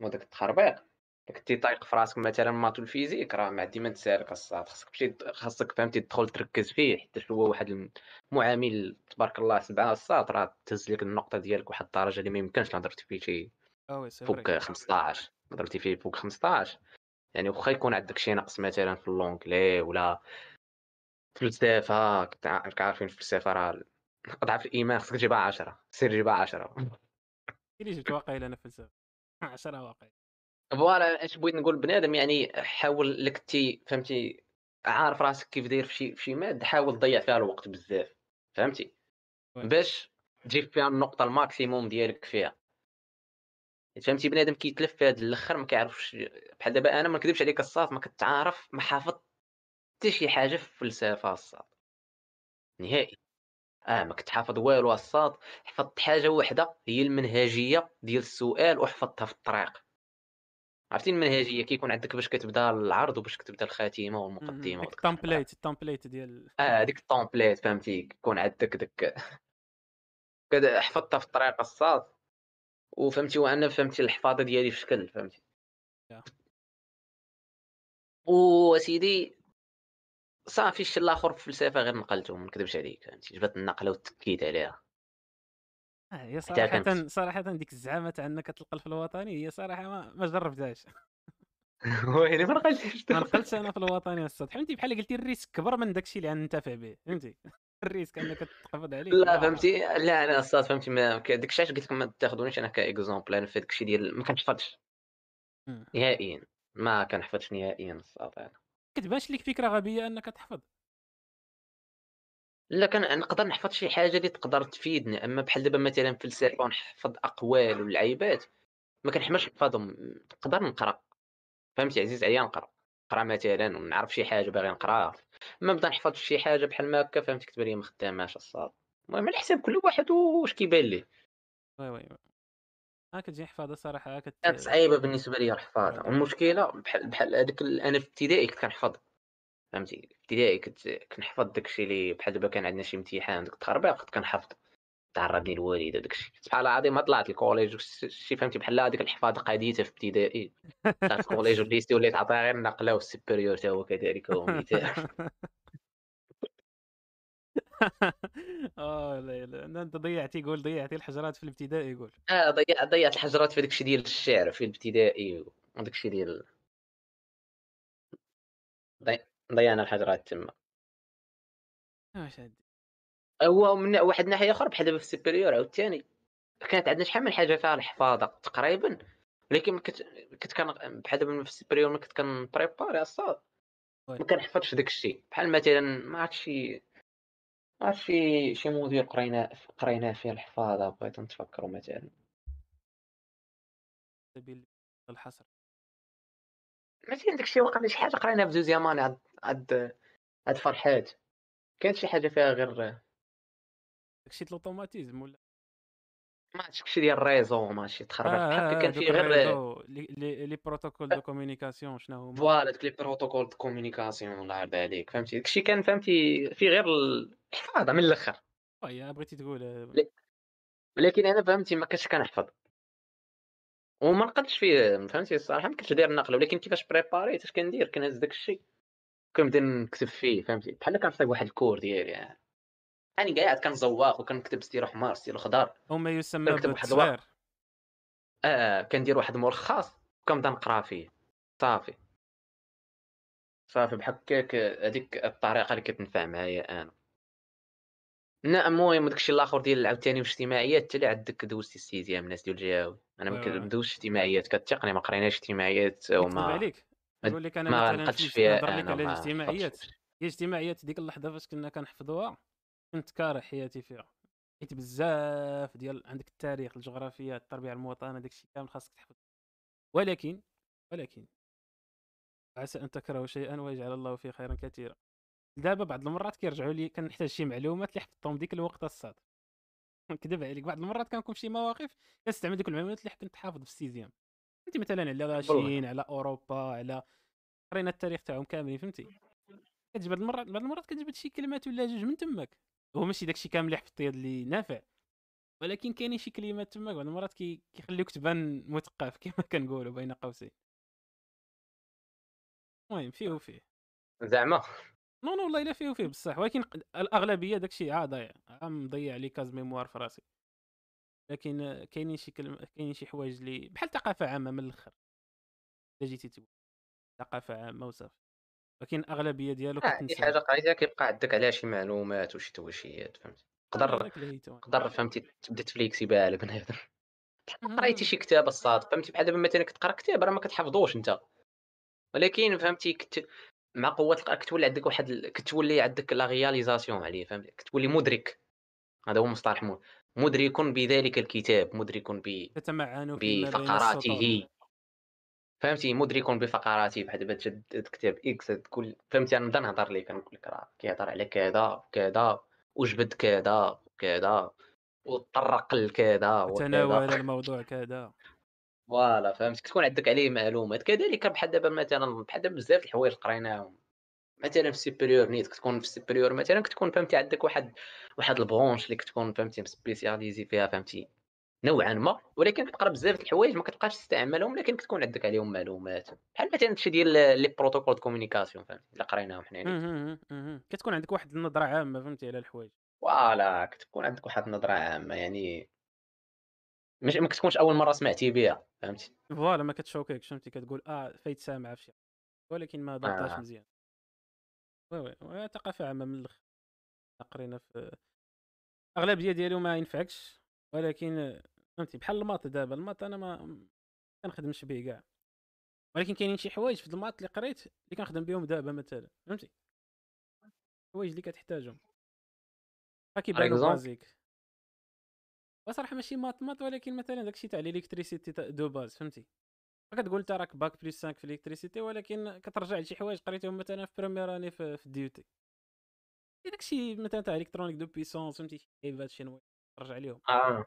وداك التخربيق. كنتي طايق في راسك مثلا maths و la physique راه ما ديما تسالك الصاد خاصك تمشي خاصك فهمتي تدخل تركز فيه حتى هو واحد المعامل تبارك الله سبعة الصاد راه تهز لك النقطة ديالك واحد الدرجة اللي ما يمكنش لا درتي فيه شي فوق 15 درتي فيه فوق 15 يعني واخا يكون عندك شي نقص مثلا في l'anglais ولا فلسفه عارفين الفلسفة راه اضعف الإيمان خصك تجيبها 10 سير جيبها 10 اللي جبت واقيلا أنا فلسفه 10 واقع voilà اش بغيت نقول بنادم يعني حاول لك تي فهمتي؟ عارف راسك كيف داير في شي مادة حاول تضيع فيها الوقت بزاف فهمتي؟ باش تجيب فيها النقطة ال maximum ديالك فيها. فهمتي؟ بنادم كيتلف في هذا الأخر ما كيعرفش بحال دابا أنا ما نكذبش عليك الصاف ما كنت ما حافظ حتى شي حاجة في الفلسفه الصاد نهائي. آه ما كنت حافظ والو الصاد حفظت حاجة واحدة هي المنهجية ديال السؤال وحفظتها في الطريق. عرفتي المنهجيه كيكون عندك باش كتبدا العرض وباش كتبدا الخاتمة والمقدمة ديك ال template ال template ديال آه ديك ال template فهمتي؟ كيكون عندك داك حفظتها في الطريق الصاد وفهمتي وأنا فهمتي الحفاظة ديالي في شكل فهمتي؟ وسيدي صافي الشيء الآخر في الفلسفة غير نقلته ما نكذبش عليك فهمتي؟ جبت النقلة وتكيت عليها. آه، هي صراحة صراحة ديك الزعامة تاع إنك تلقى في الوطني هي صراحة ما, ما جربتهاش. ويلي ما نقلتش ما نقلتش أنا في الوطني الصاد فهمتي؟ بحال قلتي le risque كبر من داكشي اللي غننتفع به فهمتي؟ le risque أنك تقبض عليه. لا فهمتي؟ لا أنا الصاد فهمتي. ما داك الشيء قلت لكم ما تاخذونيش أنا كاكزومبل أنا في داك الشيء ديال ما كنحفظش. نهائيا. ما كنحفظش نهائيا الصاد أنا. كتبانش لك فكرة غبية أنك تحفظ. لا كان نقدر نحفظ شي حاجة اللي تقدر تفيدني أما بحال دابا مثلا فلسفه ونحفظ أقوال والعيبات ما كنحملش نحفظهم نقدر نقرأ. فهمتي عزيز عليا؟ نقرأ نقرأ مثلا ونعرف شي حاجة باغي نقراها ما نبدا نحفظ شي حاجة بحال ما هكا فهمتي كتبان لي ما خداماش الصاد المهم على حساب كل واحد واش كيبان ليه. oui oui ها كتجي حفاظة صراحة. كانت صعيبة بالنسبة لي الحفاظة. والمشكلة بحال بحال هذاك أنا في ابتدائي كنت كنحفظ. فهمتي؟ ابتدائي كنت كنحفظ داكشي اللي بحال دابا كان عندنا شي امتحان داك التخربيق كنت كنحفظ. تعرضني الوالده داكشي سبحان الله العظيم ما طلعت ال collège شي فهمتي؟ بحال هذيك الحفاظة قاديتها في ابتدائي. طلعت ال collège و ال lycée وليت عطيها غير نقلة و ال supérieur حتى هو كذلك هو مثال آه لا لا أنت ضيعتي قول ضيعتي الحجرات في الابتدائي يقول آه ضيعت ضيعت الحجرات في داكشي ديال الشعر في الابتدائي وداكشي ديال ضيعنا الحجرات تما. واش هو من واحد الناحيه أخرى بحال دابا في ال supérieur عاوتاني. كانت عندنا شحال من حاجة فيها الحفاظة تقريبا ولكن كنت كنت كان بحال دابا في ال supérieur ملي كنت كن préparer الصاد ما كنحفظش داك الشيء. بحال مثلا ما عرفتش شي ما عرفتش شي شي module قرينا قريناه فيه الحفاظة بغيت نتفكروا مثلا. سبيل الحصر. مثلا داك الشيء وقع شي حاجة قريناها في deuxième année عاد عاد فرحات. كانت شي حاجة فيها غير داكشي د l'automatisme ولا؟ ما عرفتش داكشي ديال ال réseau ماشي تخربق بحال هكا آه, آه كان دوك فيه غير les les protocoles de communication شنو هما؟ voilà دوك les protocoles de communication الله يرضي عليك فهمتي؟ داكشي كان فهمتي فيه غير الحفاظة من الأخر. oui بغيتي تقول آه، ولكن أنا فهمتي ما كنتش كنحفظ. وما نقدش فيه فهمتي؟ الصراحة ما كنتش داير النقل ولكن كيفاش بريباريت اش كندير؟ كنهز داك الشيء كنبدا نكتب فيه فهمتي؟ بحال كنصايب واحد ال cours ديالي يعني. يعني قاعد كنزوق وكنكتب ستيلو حمار ستيلو خضر أو ما يسمى بالتصغير آه كندير واحد ملخص وكنبدا نقرا فيه. صافي. صافي بحال هكاك هذيك الطريقة اللي كتنفع معايا أنا. لا المهم داكشي الآخر ديال عاوتاني الاجتماعيات حتى اللي عندك دوزتي ال sixième الناس ديال الجهاوي أنا. ما دوزتش اجتماعيات كتقني ما قريناش اجتماعيات وما عليك. نقول لك أنا ما مثلا فيها نهضر على ما الاجتماعيات الاجتماعيات ديك اللحظة فاش كنا كنحفظوها كنت كاره حياتي فيها. حيت بزاف ديال عندك التاريخ الجغرافيا التربية المواطنه داك الشيء كامل خاصك تحفظ. ولكن ولكن عسى أن تكرهوا شيئا ويجعل الله فيه خيرا كثيرا. دابا بعض المرات كيرجعوا لي كنحتاج شي معلومات اللي حفظتهم ديك الوقت الصاد نكذب عليك بعض المرات كنكون في شي مواقف كنستعمل ديك المعلومات اللي كنت حافظ في السيزيام فهمتي مثلا على la Chine على أوروبا على قرينا التاريخ تاعهم كاملين فهمتي؟ كتجي بعض المرات بعض المرات كتجبد شي كلمات ولا جوج من تماك. هو ماشي داكشي كامل اللي حفظتي اللي نافع ولكن كاينين شي كلمات تماك بعض المرات كي كيخليوك تبان مثقف كما كنقولوا بين قوسين. المهم فيه وفيه. زعما. non non والله إلا فيه وفيه بصح ولكن الأغلبية داكشي عا ضايع عا مضيع les cases mémoire في راسي. لكن آه، كاينين شي كلمه كاينين شي حوايج اللي بحال ثقافة عامة من الآخر الا جيتي تقول ثقافة عامة وصافي. ولكن الأغلبية ديالو آه، اي كتنساه حاجة قريتها كيبقى عندك عليها شي معلومات وشي توشيات فهمتي؟ آه، تقدر هيتو تقدر فهمتي تبدا تفليكسي بها بنادم قريتي. شي كتاب الصاد فهمتي؟ بحال دابا مثلا كتقرأ كتاب راه ما كتحفظوش أنت. ولكن فهمتي كت... مع قوة القراءه كتولي عندك واحد كتولي عندك la réalisation عليه فهمتي؟ كتولي مدرك. هذا هو مصطلح م- مدرك بذلك الكتاب مدرك ب... تتمعن بفقراته فهمتي؟ مدرك بفقراته بحال دابا تجد كتاب X تقول فهمتي؟ أنا نبدا نهضر لك كنقول لك راه كيهضر على كذا وكذا وجبد كذا وكذا وتطرق لكذا وتناول الموضوع كذا. voilà فهمت كتكون عندك عليه معلومات. كذلك بحال دابا مثلا بحال دابا بزاف الحوايج قريناهم. مثلا في ال supérieur نيت كتكون في ال supérieur مثلا كتكون فهمتي عندك واحد واحد ال branche اللي كتكون فهمتي spécialisé فيها فهمتي نوعا ما ولكن كتقرا بزاف د الحوايج ما كتبقاش تستعملهم لكن كتكون عندك عليهم معلومات بحال مثلا شي ديال les protocoles communication فهمتي اللي قريناهم حنا. كتكون عندك واحد النظرة عامة فهمتي على الحوايج voilà كتكون عندك واحد النظرة عامة يعني مش ما كتكونش أول مرة سمعتي بها فهمتي voilà ما كتشوكيكش فهمتي كتقول آه فايت سامعه في شي حاجة. ولكن ما ضبطهاش آه. مزيان oui oui oui ثقافه عامه من الآخر قرينا في الاغلبيه ديالو ما ينفعكش ولكن فهمتي بحال ال maths دابا ال maths أنا ما كنخدمش به كاع. ولكن كاينين شي حوايج في ال maths اللي قريت اللي كنخدم بهم دابا مثلا فهمتي؟ حوايج اللي كتحتاجهم. exemple؟ basique. بصراحة ماشي maths maths ولكن مثلا داكشي تاع ال électricité de base فهمتي؟ كتقول انت راك bac plus 5 في ال électricité ولكن كترجع لشي حوايج قريتهم مثلا في première année في, في ال DUT داكشي مثلا تاع électronique de puissance فهمتي؟ شي لعيبات شي نوايا ترجع ليهم. آه.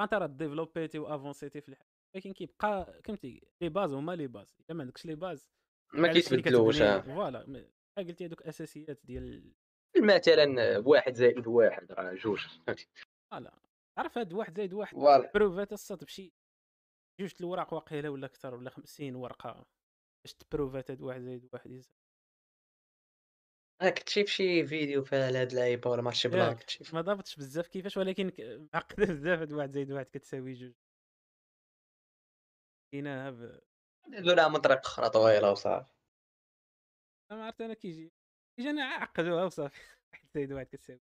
أنت راه ديفلوبيتي وافونسيتي في الحياة ولكن كيبقى فهمتي؟ les bases هما les bases الا ما عندكش les bases ما كيتبدلوش آه. voilà. قلتي هذوك أساسيات ديال مثلا واحد زائد واحد راه جوج فهمتي؟ voilà. عرف هاد واحد زايد واحد بروفات الصاد بشي جوج د الوراق واقيلا ولا أكثر ولا 50 ورقة باش تبروفات هاد واحد زايد واحد يزيد أنا كنت شايف شي فيديو في هاد اللعيبه ولا مارشي بلا ياك كنت شايف ما ضابطش بزاف كيفاش ولكن معقده بزاف هاد واحد زايد واحد كتساوي جوج. كايناها ب... قالوا لها من طريق أخرى طويلة وصافي. ما عرفت أنا كيجي كيجي أنا عقدوها وصافي. واحد زايد واحد كتساوي.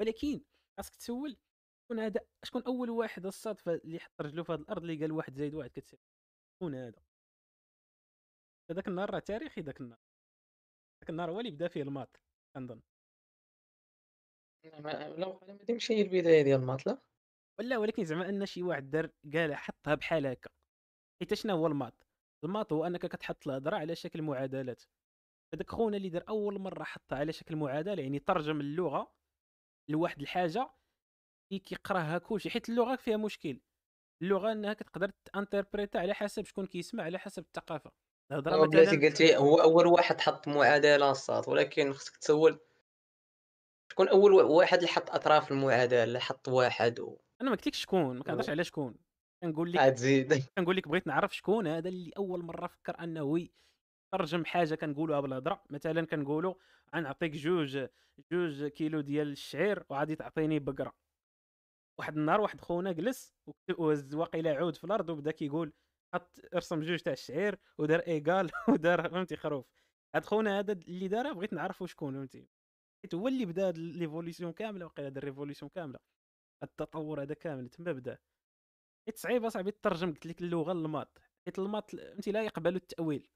ولكن خاصك تسول شكون هذا؟ شكون أول واحد الصادفه اللي حط رجلو في هاد الأرض اللي قال واحد زايد واحد كتساوي؟ شكون هذا؟ هذاك النهار راه تاريخي ذاك النهار. ذاك النهار هو اللي بدا فيه الماط كنظن. ما- لو ما تمشي هي البداية ديال الماط لا؟ ولا ولكن زعما أن شي واحد دار قال حطها بحال هكا. حيت شنو هو الماط؟ الماط هو أنك كتحط الهضرة على شكل معادلات. هذاك خونا اللي دار أول مرة حطها على شكل معادلة يعني ترجم اللغة لواحد الحاجة اللي كيقراها كلشي حيت اللغة فيها مشكل. اللغة إنها كتقدر تانتربريتا على حسب شكون كيسمع على حسب الثقافة. الهضرة هو بلاتي مثلا قلتي هو أول واحد حط معادلة الصاد ولكن خصك تسول شكون أول واحد اللي حط أطراف المعادلة حط واحد و... أنا ما قلتلكش شكون ما كنهضرش على شكون. كنقول لك عاد زيد. كنقول لك بغيت نعرف شكون هذا اللي أول مرة فكر أنه يترجم حاجة كنقولوها بالهضرة. مثلا كنقولوا غنعطيك جوج جوج كيلو ديال الشعير وغادي تعطيني بقرة. واحد النهار واحد خونا جلس وهز واقيلا عود في الأرض وبدا كيقول حط رسم جوج تاع الشعير ودار égal ودار فهمتي خروف. هاد خونا هذا اللي دارها بغيت نعرفو شكون فهمتي. حيت هو اللي بدا هاد l'évolution كاملة وقيلا هاد ال révolution كاملة. التطور هذا كامل تما بدا. حيت صعيب أصاحبي تترجم قلت لك اللغة لل maths حيت ال maths فهمتي لا يقبل التأويل.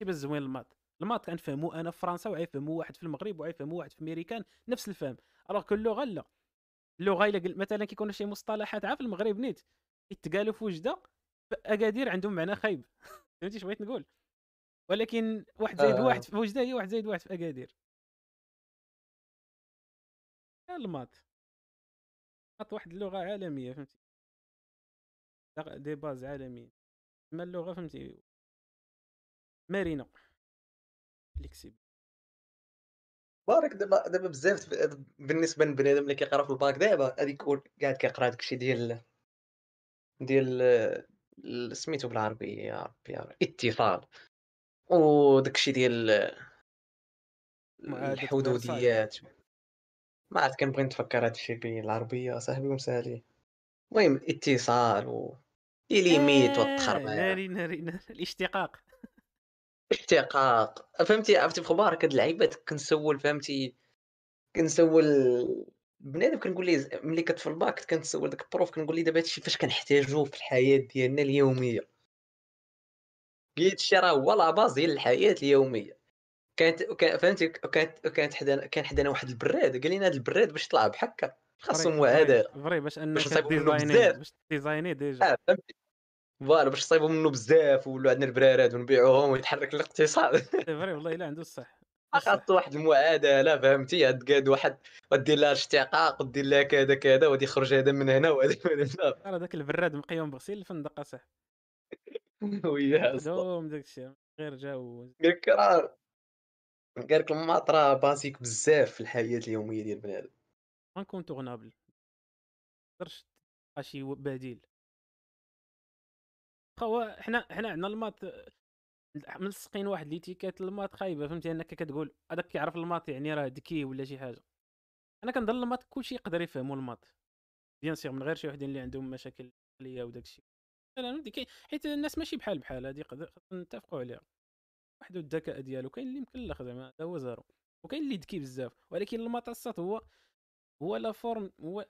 كيف زوين ال maths؟ ال maths كنفهمو أنا في فرنسا وعيفهمو واحد في المغرب وعيفهمو واحد في ميريكان نفس الفهم. alors que اللغة لا. اللغة الا مثلا كيكون شي مصطلحات عا في المغرب نيت يتقالوا في وجده في اكادير عندهم معنى خايب. فهمتي اش بغيت نقول؟ ولكن واحد زايد آه. واحد في وجده هي واحد زايد واحد في اكادير الماط ال maths واحد اللغة عالمية فهمتي. des bases عالميين اما اللغة فهمتي. مرنه flexible parce que دابا دابا بزاف بالنسبة للبنادم اللي كيقرا في الباك دابا غادي يكون قاعد كيقرا داكشي ديال ديال ال- سميتو بالعربي يا ربي يا ربي اتصال. وداكشي ديال الحدوديات. ما عرفت كنبغي نتفكر هادشي بالعربية صاحبي ومسالي. المهم الاتصال و les limites آه، والتخربيق. ناري ناري ناري الاشتقاق. اشتقاق فهمتي عرفتي في خبارك هاد اللعيبات كنسول فهمتي كنسول بنادم كنقول ليه ملي كنت في الباك كنت كنسول داك ال prof كنقول ليه دابا هادشي فاش كنحتاجوه في الحياة ديالنا اليومية. هادشي راه هو لا باز ديال الحياة اليومية. كانت كان- فهمتي كانت كانت حدانا كان حدانا واحد البراد قال لنا هاد البراد باش يطلع بحكا خاصو معادله فري- باش أنك ديزايني. باش ديزايني ديجا. آه فهمتي. فوالا باش تصايبوا منه بزاف وولوا عندنا البرارات ونبيعوهم ويتحرك الاقتصاد فري والله إلا عنده الصح. خاص. واحد المعادلة فهمتي؟ تقاد واحد ودير لها اشتقاق ودير لها كذا كذا وغادي يخرج هذا من هنا وهذا من هنا. راه داك البراد مقيم بغسيل الفندق اصاحبي وياه. خدوم داك الشيء غير جاو. قال لك راه قال لك الماط راه بازيك بزاف في الحياة اليومية ديال بنادم انكونتورنابل تقدرش تلقى شي بديل. خا هو حنا حنا عندنا الماط ملصقين واحد ليتيكات الماط خايبة فهمتي؟ أنك كتقول هذاك كيعرف الماط يعني راه ذكي ولا شي حاجة. أنا كنظن ال maths كلشي يقدر يفهموا الماط. bien sûr من غير شي وحدين اللي عندهم مشاكل عقليه وداك الشيء لا لا فهمتي كاين- حيت الناس ماشي بحال بحال هذه قد- خاصنا نتفقوا عليها. واحد الذكاء ديالو كاين اللي مكلخ زعما هذا هو zéro. وكاين اللي ذكي بزاف. ولكن المطاسات هو هو la forme هو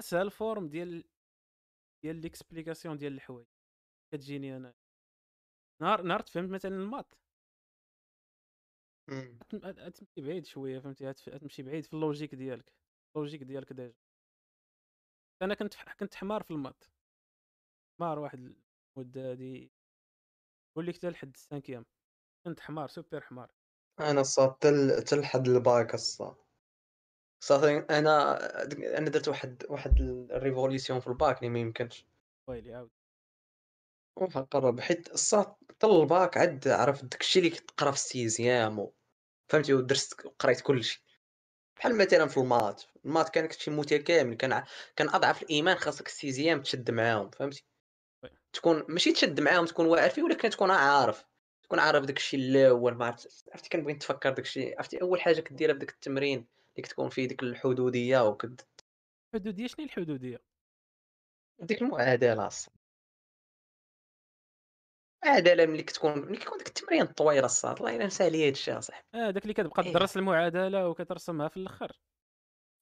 أسهل forme ديال ديال l'explication ديال الحوايج. كتجيني أنا. نهار نهار تفهمت مثلا ال maths مم. غت- غت- غتمشي بعيد شوية فهمتي؟ غتمشي بعيد في اللوجيك ديالك. اللوجيك ديالك ديجا. أنا كنت كنت حمار في المات حمار واحد المده هادي لك حتى لحد السانكيام كنت حمار سوبر حمار. أنا صاد تل تل حد الباك الصاد صافي أنا أنا درت واحد واحد الريفوليسيون في الباك اللي ما يمكنش. ويلي عاود. قرب حيت الصاد الباك عاد عرفت داكشي اللي كتقرا في السيزيام فهمتي ودرست وقريت كلشي بحال مثلا في المات المات كان شي متكامل كان كان اضعف الايمان خاصك السيزيام تشد معاهم فهمتي. تكون ماشي تشد معاهم تكون واعر فيه ولكن تكون عارف تكون عارف داكشي الأول ما عرفت عرفتي كنبغي نتفكر داكشي عرفتي اول حاجة كديرها في داك التمرين اللي كتكون فيه ديك الحدوديه وكد الحدوديه شنو الحدوديه ديك المعادله الصاد معادله ملي كتكون ملي كيكون داك التمرين الطويله الصاد الله إلا نسى عليا هادشي اصاحبي آه داك اللي كتبقى إيه. تدرس المعادلة وكترسمها في الأخر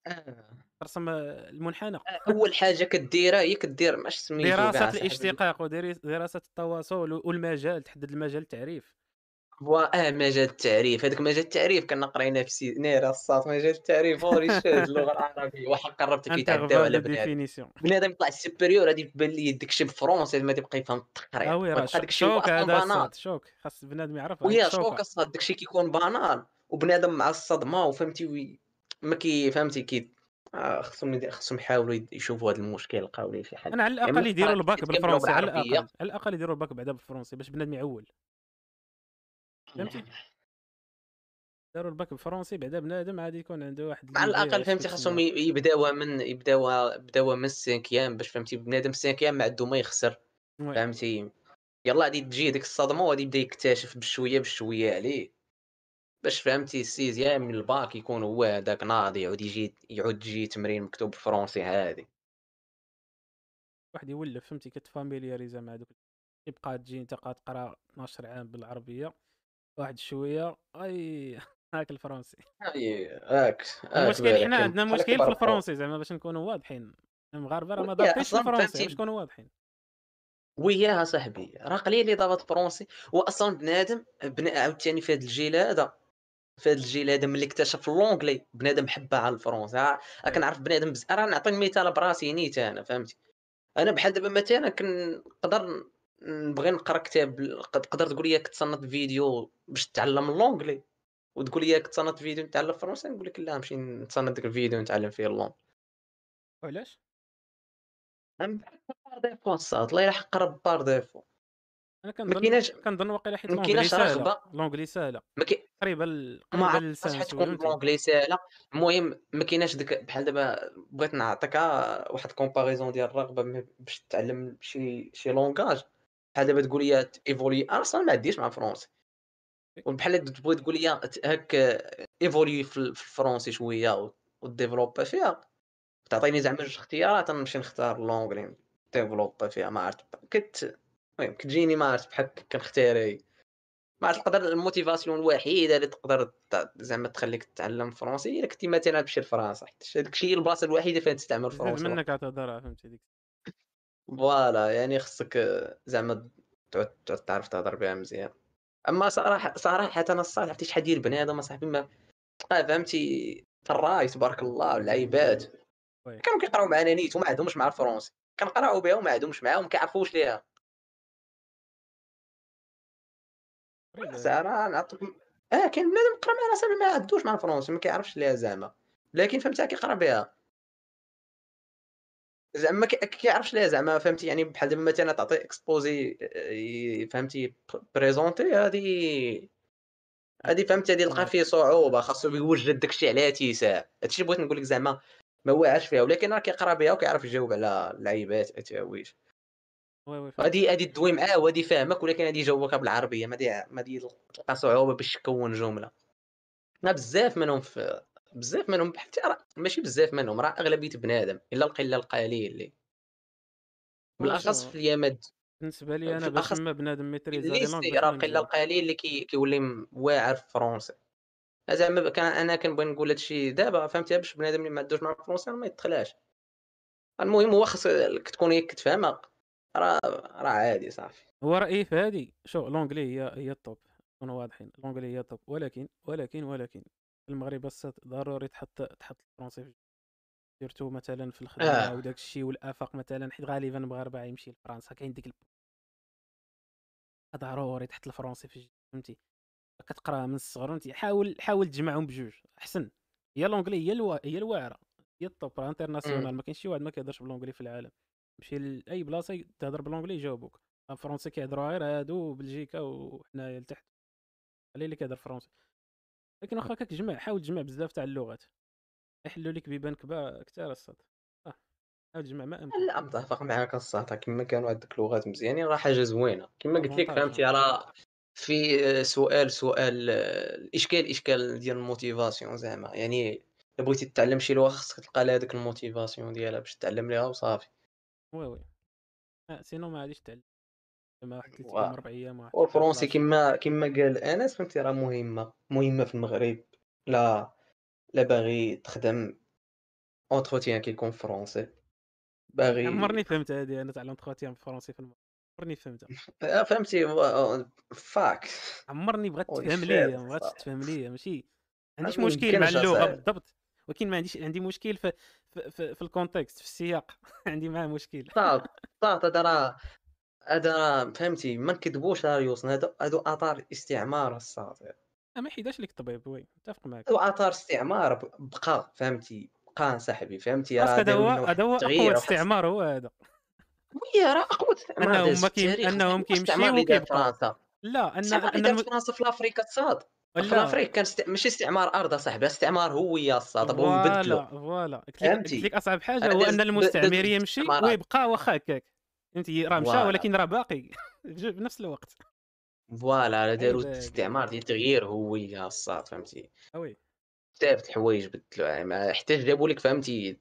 آه. ترسم المنحنى أول حاجة كديرها هي كدير ماش سميتو دراسة. الاشتقاق ودراسه التواصل والمجال تحدد المجال التعريف فوا آه مجال التعريف، هذاك مجال التعريف كنا قريناه في سي ناري الساط مجال التعريف. هوري شاد اللغة العربية. واحد قرّبت كيتعداو على بنادم، بنادم يطلع supérieur غادي تبان ليه داك الشيء بالفرونسي ما تيبقى يفهم التقرير، وي راه شوك هذا. الصاد شوك. خاص بنادم يعرف وهي شوك الصاد داك الشيء كيكون بانال وبنادم مع الصدمة وفهمتي وي ما كي فهمتي كي. آه خصهم خصهم يحاولوا يشوفوا هذا المشكل يلقاو ليه شي حل، أنا على إما الأقل يديروا الباك بالفرنسي على الأقل، على الأقل يديروا الباك بعدا بالفرنسي باش بنادم يعوّل، فهمتي؟ داروا الباك بالفرنسي بعدا بنادم عاد يكون عنده واحد الأقل اش فهمتي خاصهم يبداوها من يبداوها يبداوها من ال cinquième باش فهمتي بنادم ال cinquième ما عنده ما يخسر، فهمتي؟ يلاه غادي تجيه ديك الصدمة وغادي يبدا يكتشف بشوية بشوية عليه، باش فهمتي ال sixième من الباك يكون هو هذاك ناضي يعود يجي يعود تجيه تمرين مكتوب بالفرنسي عادي. واحد يولف فهمتي كتفاميلياريزا مع دوك يبقى تجي انت قاعد تقرا 12 عام بالعربية واحد شوية. أي هاك الفرنسي أي هاك المشكل حنا كم عندنا مشكل في الفرنسي زعما باش نكونوا واضحين. المغاربة راه ما ضابطينش الفرنسي باش نكونوا واضحين. وياها صاحبي راه قليل اللي ضابط français واصلا بنادم بن... عاوتاني في هذا الجيل هذا في هذا الجيل هذا ملي اكتشف l'anglais بنادم حبها على oui كنعرف بنادم بز... راه نعطي مثال براسي نيت أنا فهمتي؟ أنا بحال دابا مثلا كنقدر نبغي نقرا كتاب تقدر تقول لي كتصنت فيديو باش تتعلم l'anglais وتقول لي كتصنت فيديو نتعلم الفرنسي نقول لك لا نمشي نتصنت ديك الفيديو نتعلم فيه اللونج وعلاش أم بار ديفو الصاد الله يلحق قرب بار ديفو أنا كنظن كنظن واقيلا حيت لونجلي ساهلة. رغبه لونجلي ساهلة. ما كاين قريبه ل- ما قريبه عرفتش للسان شحال شوية تكون فهمتي بلونجلي ساهلة. المهم ما كايناش ديك بحال دابا بغيت نعطيك واحد كومباريزون ديال الرغبة باش تتعلم شي شي لونغاج بحال دابا تقول لي évoluer أنا أصلا ما عنديش مع ال français وبحال تبغي تقول لي هاك évoluer في ال- في ال français شوية وديفلوبا فيها. تعطيني زعما جوج اختيارات نمشي نختار l'anglais ديفلوبا فيها ما عرفت. كت المهم كتجيني ما عرفت بحال كنختار هي. ما تقدر ال motivation الوحيدة اللي تقدر زعما تخليك تتعلم français الا كنتي مثلا تمشي لفرنسا حيت داك الشيء البلاصة الوحيدة فين تستعمل زيد ال français منك اعتذر فهمتي ديك فوالا يعني خصك آه، زعما تعود تعود تعرف تهضر بها مزيان. أما صراحة صراحة أنا الصالح عرفتي شحال ديال بنادم أصاحبي ما آه، فهمتي الراي تبارك الله العيبات وي. كانوا كيقراو معنا نيت وما عندهمش مع الفرونسي كنقراو بها وما عندهمش معاها وما كيعرفوش ليها. زعما نعطيك آه كاين بنادم قرا معنا صاحبي ما عندوش مع الفرونسي ما كيعرفش ليها زعما. لكن فهمتها كيقرا بها. زعما ما كي- كيعرفش ليها زعما فهمتي؟ يعني بحال دابا مثلا تعطي exposé فهمتي؟ présenter هادي هادي فهمتي؟ هادي لقى نعرف فيه صعوبة خاصو يوجد داكشي على تيساع هادشي بغيت نقول لك زعما ما واعرش فيها ولكن راه كيقرا بها وكيعرف يجاوب على اللعيبات التهاويش oui oui فهمت. غادي غادي تدوي معاه وغادي يفهمك ولكن غادي يجاوبك بالعربية ما دي ما دي تلقى صعوبة باش تكون جملة. بزاف منهم في بزاف منهم حتى راه ماشي بزاف منهم راه أغلبية بنادم إلا القله القليل اللي بالأخص في الايامات بالنسبة لي أنا باش ما بنادم ميتريز هذه لونغ الليسي باش راه القله القليل اللي كي كيولي واعر في الفرونسي زعما كان أنا كنبغي نقول هادشي دابا فهمتي؟ باش بنادم اللي ما عندوش مع راه ما يدخلهاش المهم هو خاص تكون هي كتفهمها راه راه عادي صافي. هو رايي في هذه شو l'anglais هي هي ال top نكونوا واضحين. l'anglais هي ال top ولكن ولكن ولكن المغرب الصاط ضروري تحط تحط الفرنسي في surtout مثلا في الخدمة آه. وداك الشيء والآفاق مثلا حيت غالبا المغاربه يمشي لفرنسا كاين ديك ضروري تحط الفرنسي في فهمتي؟ كتقراها من الصغر فهمتي؟ حاول حاول تجمعهم بجوج أحسن. هي l'anglais هي الوا... هي الواعرة هي ال top راه international أمم. ما كاينش شي واحد ما كيهضرش ب l'anglais في العالم. مشي لاي بلاصة تهضر ب l'anglais يجاوبوك الفرنسي كيهضروا غير هادو بلجيكا وحنايا لتحت. قليل اللي كيهضر فرنسي. لكن واخا كتجمع حاول تجمع بزاف تاع اللغات. يحلوا لك بيبان كبا كثار الصاط آه حاول تجمع ما أمكن. لا متفق معاك الصراحه كما كانوا عندك لغات مزيانين راه حاجة زوينة. كما قلت لك فهمتي راه في سؤال سؤال الاشكال إشكال ديال ال motivation زعما. يعني إلا بغيتي تتعلم شي لغة خصك تلقى لها ديك الموتيفاسيون ديالها باش تتعلم ليها وصافي. وي وي. آه سينو ما غاديش تعلم واحد ثلاث و- أربع أيام والفرونسي 14 كما كما قال أنس فهمتي راه مهمة مهمة في المغرب. لا لا باغي تخدم اونتروتيان كيكون فرونسي باغي عمرني فهمت هذه أنا تعلمت خواتي بالفرنسي في المغرب عمرني فهمتها آه، فهمتي فاك عمرني بغات تفهم ليا الصراحة تفهم ليا ماشي؟ ما عنديش مشكل مع أصاحبي. بالضبط. ولكن ما عنديش عندي مشكل في في, في, في ال contexte في السياق. عندي معاه مشكل. صافي صافي هذا راه هذا فهمتي ما نكذبوش راه يوصل هادو هادو آثار استعمار أه، ما يحيدهاش لك الطبيب oui متفق معك. هادو آثار استعمار بقى فهمتي بقى صاحبي فهمتي راه هذا هو هذا هو واحد استعمار هو هذا. oui راه أقوى استعمار التاريخ أنهم الاستعمار كيمشيو فرنسا. لا دارت الم... فرنسا في أفريقيا الصاط في أفريقيا كان است... ماشي استعمار أرض اصاحبي استعمار هويه الصاط بغاو يبدلوا voilà voilà. قلت لك حاجة راه هو د- المستعمر يمشي ويبقى واخا هكاك. فهمتي راه مشى ولكن راه باقي. بنفس الوقت. voilà راه داروا عيب هادي استعمار ديال تغيير هوية الصاط فهمتي؟ oui. بزاف د الحوايج بدلوا يعني حتى جابوا لك فهمتي؟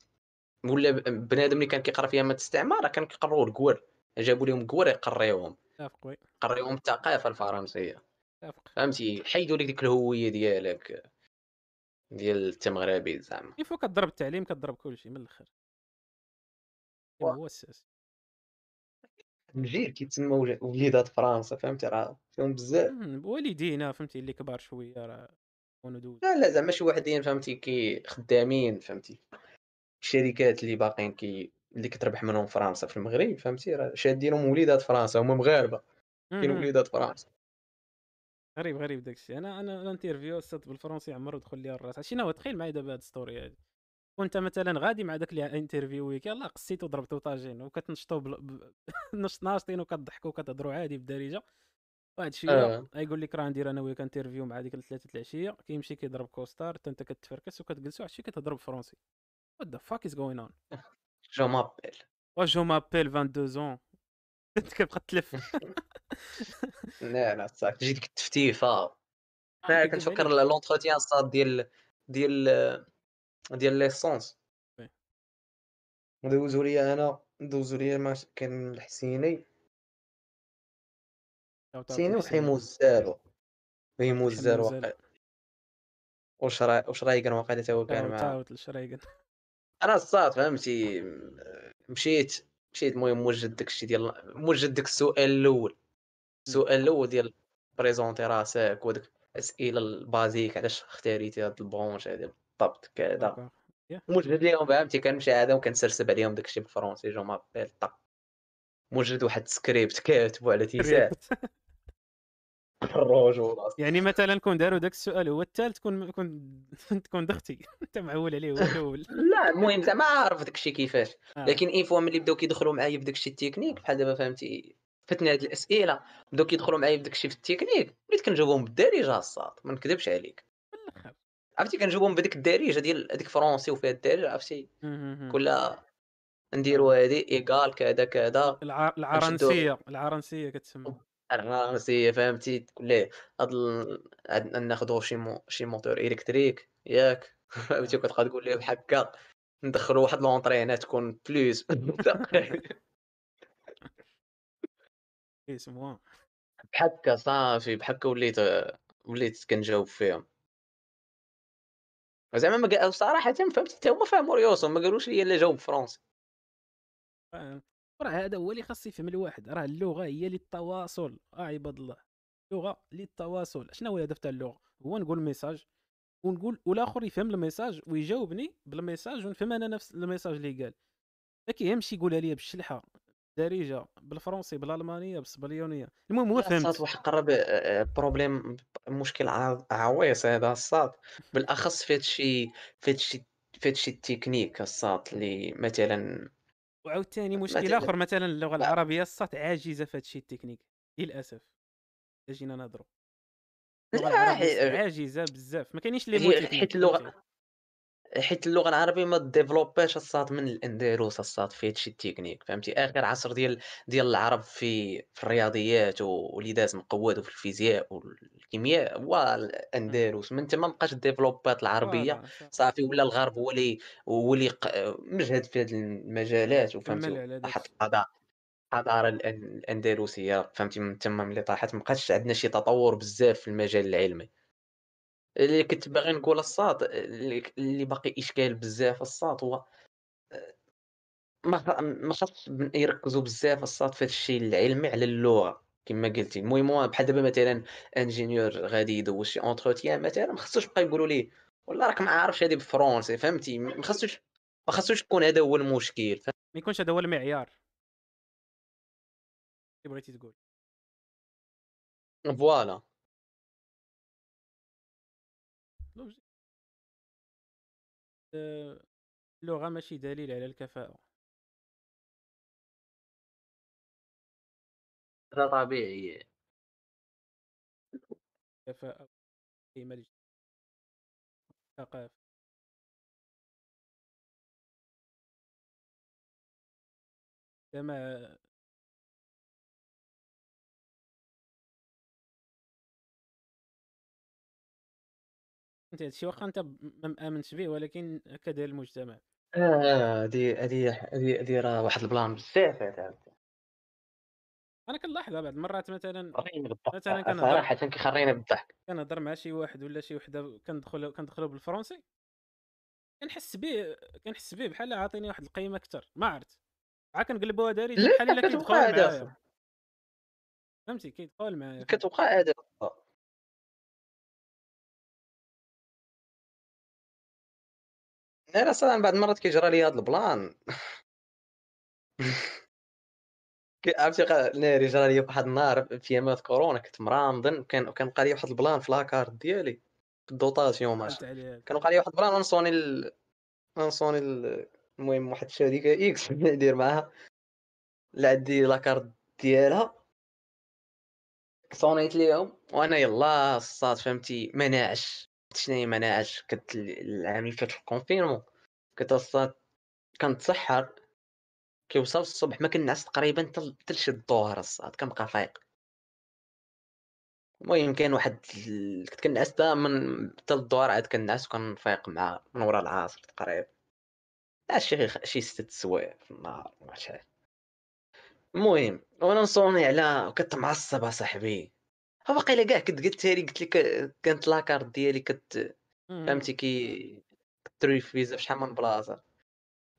ولا بنادم اللي كان كيقرا في أيام الاستعمار راه كان كيقراو الكوار جابوا لهم كوار يقريوهم قريوهم الثقافة الفرنسية. فهمتي؟ حيدوا لك ديك الهوية ديالك ديال التمغربي زعما. كيف كضرب التعليم كضرب كلشي من الأخر. هو الساس الجيل كيتسمى ول- وليدات فرنسا فهمتي؟ راه فيهم بزاف. والدينا فهمتي؟ اللي كبار شوية راه كونوا دوز. لا لا زعما شي وحدين فهمتي؟ كي خدامين فهمتي؟ الشركات اللي باقيين كي اللي كتربح منهم فرنسا في المغرب فهمتي؟ راه شادينهم وليدات فرنسا هما مغاربة. كاين. وليدات فرنسا. غريب غريب داكشي. أنا أنا ل'interview أستاذ بالفرنسي عمرو دخل لي الراس شنو تخيل معايا دابا هاد story هادي. كنت مثلا غادي مع داك اللي interviewك يلاه قصيتو ضربتو طاجين وكتنشطو بل... ناشطين وكتضحكوا وكتهضروا عادي بالدارجه واحد شوية آه. يقول لك راه ندير أنا وياك انترفيو مع ديك الثلاثة العشية كيمشي كيضرب كوستار حتى أنت كتفركس وكتجلسوا واحد الشيء كتهضر بالفرنسي وات ذا فاك از جوين اون جو مابيل جو مابيل 22 زون أنت كتبقى تلف. لا لا صافي تجي ديك التفتيفه آه، أنا عليك لونتروتيان صاد ديال ديال ديال ليسونس. وي. دوزو لي أنا دوزو لي ما كان الحسيني. حسيني وحيمو الزارو. حيمو الزارو واقع. وشرا وشرايقن واقع؟ تا هو كان شاوت مع اوت لشريقن. أنا الصاد فهمتي؟ مشيت مشيت المهم موجد داكشي ديال موجد داك السؤال الأول. السؤال الأول ديال بريزونتي راسك وداك الأسئلة البازيك علاش اختاريتي هاد البرونش هادي؟ بالضبط كذا موجد ليهم فهمتي كنمشي عاده وكنسرسب عليهم داكشي بالفرونسي جو مابيل طق. موجد واحد السكريبت كاتبو على تيساع الرجل يعني مثلا كون داروا داك السؤال هو الثالث كون كون تكون دختي. انت معول عليه هو الأول. لا المهم زعما عارف داكشي كيفاش. آه. لكن à fois ملي بداو كيدخلوا معايا في داكشي التكنيك بحال دابا فهمتي فتني هاد الأسئلة. بداو كيدخلوا معايا في داكشي في التكنيك وليت كنجاوبهم بالدارجة الصاد ما نكذبش عليك. عرفتي كنجاوبهم بديك الدارجه ديال هذيك فرونسي وفيها الدارجه عرفتي. كلها نديروا هادي إيكال كذا كذا. العرنسية العرنسية كتسمى. الراسية فهمتي؟ تقول ليه؟ هاد ناخذوا شي مو... شي موتور إلكتريك ياك. فهمتي. كتبقى تقول ليه بحال هكا ندخلوا واحد لونطرينا تكون بلوس اسمه بحال هكا صافي بحال هكا وليت وليت كنجاوب فيهم زعما ما صراحة فهمتي حتى هما فهموا ريوسهم ما قالوش لي لا جاوب فرونسي فاهم. راه هذا هو اللي خاص يفهم الواحد راه اللغة هي للتواصل. آه عباد الله. اللغة للتواصل. شنو هو الهدف تاع اللغة؟ هو نقول message ونقول والآخر يفهم ال message ويجاوبني بال message ونفهم أنا نفس ال message اللي قال. ما كيهمش يقولها لي بالشلحة. بالدارجه بالفرنسي بالألمانية بالاسبانيونيه المهم هو لا الصاد فهمت واحد قرب آه، problème مشكل عويص هذا الصاد. بالأخص في هادشي في هادشي في هادشي التكنيك الصاد اللي مثلا وعاوتاني مشكل مثلا آخر مثلا اللغة لا العربية الصات عاجزة في هادشي التكنيك للأسف. الا جينا نهضروا اللغة لا العربية حي- عاجزة بزاف ما كاينينش لي هي حيت اللغة حيت اللغة العربية ما développاش الصاد من الأندلس الصاد في هادشي التكنيك فهمتي؟ آخر عصر ديال ديال العرب في في الرياضيات ووليدات مقودوا في الفيزياء والكيمياء هو الأندلس من تما مابقاش développات العربية صافي. ولا الغرب هو اللي هو اللي مجهد في هذه المجالات وفهمتي؟ طاحت داكشي الحضاره الأندلسية فهمتي؟ من تما ملي طاحت مابقاش عندنا شي تطور بزاف في المجال العلمي. اللي كنت باغي نقول الساط اللي باقي إشكال بزاف الساط هو ما خ ما خاصش ب يركّزوا بزاف الصاد في هاد الشي العلمي على اللغة. كما قلتِ، المهم بحال دابا مثلًا ingénieur غادي يدوز شي entretien مثلًا ما خصوش يبقى يقولوا ليه والله راك ما عارفش هادي بالفرونسي فهمتي، ما خاصوش ما خاصوش يكون هذا هو المشكل ما يكونش هذا هو المعيار بغيتي تقول. voilà. آآ، اللغة ماشي دليل على الكفاءة هذا طبيعي. الكفاءة والقيمة الاجتماعية الثقافة كما فهمتي هاد الشيء واخا أنت ب ما مآمنش به ولكن هكا داير المجتمع. آه، هادي هادي هادي هادي راه واحد البلان بزاف هذا أنا كنلاحظها بعض المرات مثلًا مثلًا كنهضر صراحةً كيخريني بالضحك. كنهضر مع شي واحد ولا شي وحدة كندخل كندخلوا بالفرونسي كنحس به كنحس به بحال عاطيني واحد القيمة أكثر ما عرفت. عا كنقلبوها لا بحال كتوقع كيدخل معايا فهمتي؟ كيدخل معايا. كتوقع هذا أخا. أنا صراحة بعض المرات كيجرى لي هذا ال plan. عرفتي ناري جرى لي واحد النهار في ايامات كورونا كنت مرامضن وكان وكان بقى لي واحد ال plan في la carte ديالي في la dotation ماشي. وقع لي واحد ال plan غنصوني ال غنصوني ال المهم واحد الشركة X ندير معاها. لا عندي la carte ديالها. صونيت ليهم وأنا يلاه الصاد فهمتي ما ناعش شناهي ما ناعش كنت ال العام اللي فات في ال confinement كنت الصاد كنتسحر كيوصل الصبح ما كنعس تقريبا حتى لشي الظهر الصاد كنبقى فايق. المهم كاين واحد كنت كنعس حتى من حتى للظهر عاد كنعس وكنفيق مع من ورا العصر تقريبا. عاد شي شي 6 سوايع في النهار ما المهم وأنا نصوني على كنت معصب أصاحبي. ها باقيلا كاع كنت قلتها لي قلت لك كانت la carte ديالي كت اهم. فهمتي كي كتريفريزا في شحال من بلاصة.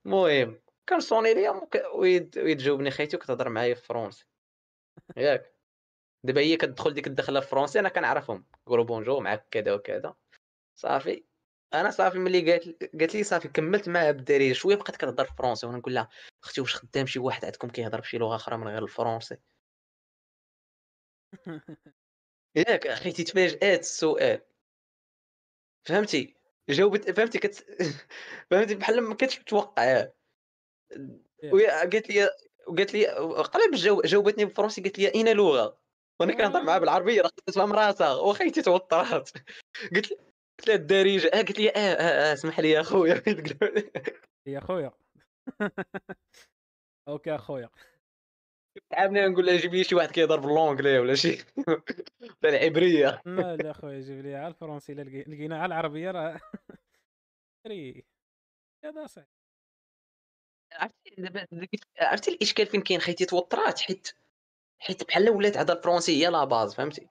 المهم ليهم وك ويد ويتجاوبني خيتي وكتهضر معايا في الفرونسي ياك. دابا هي كتدخل ديك الدخلة الفرونسي أنا كنعرفهم. كيقولوا bonjour معاك كذا وكذا. صافي. أنا صافي ملي قالت قالت لي صافي كملت معاها بالدارجه شوية بقيت كنهضر فرونسي. وأنا نقول لها أختي واش خدام شي واحد عندكم كيهضر بشي لغة أخرى من غير الفرونسي؟ ياك اخيتي تفاجات السؤال. فهمتي؟ جاوبت فهمتي؟ كت فهمتي؟ بحال ما كنتش متوقعاه ياك. وهي قالت لي وقالت لي قريب جو جاوبتني بالفرنسي قالت لي اين لغة. وأنا كنهضر معاها آه. بالعربية راه خدات فهم راسها. وخيتي توترات قلت لها قلت لها الدارجة. آه قالت لي آه آه آه اسمح لي يا خويا يا خويا OK أخويا. تعاملني نقول لها جيب لي شي واحد كيهضر ب l'anglais ولا شي. العبرية. لا لا اخويا جيب لي على الفرنسي الا لقي- لقينا على العربية راه. ري هذا صح عرفتي دابا عرفتي الإشكال فين كاين؟ خيتي توترات حيت حيت بحال ولات هذا الفرونسي هي la base فهمتي؟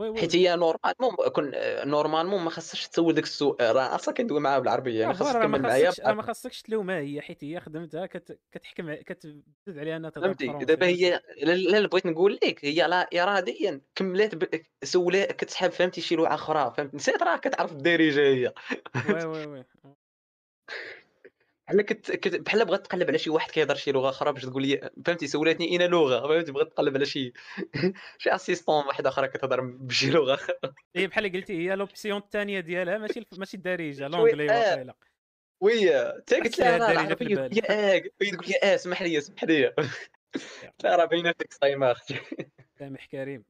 حيت هي normalement كون normalement ما خاصهاش تسول داك السؤال راه أصلا كندوي معاها بالعربية خاصك ما تكمل معايا ما خاصكش تلومها هي حيت هي خدمتها كت... كتحكم كتزد عليها أنها فهمتي؟ دابا هي لا اللي بغيت نقول لك هي لا اراديا كملات ب... سولا كتسحب فهمتي شي لغه أخرى فهمت نسيت راه كتعرف الدارجه هي. oui oui oui. بحال كت... كت... بحال بغات تقلب على شي واحد كيهضر شي لغة أخرى باش تقول لي فهمتي؟ سولاتني اين لغة فهمتي؟ بغات تقلب على شي شي assistante واحدة أخرى كتهضر بشي لغة أخرى. هي بحال قلتي هي لوبسيون الثانية ديالها ماشي. ماشي الدارجة لونجلي واقيلا. وي حتى قلت لها الدارجه في البال. آه هي تقول لي آه اسمح لي اسمح لي. لها راه باينة فيك صايمه أختي سامح كريم.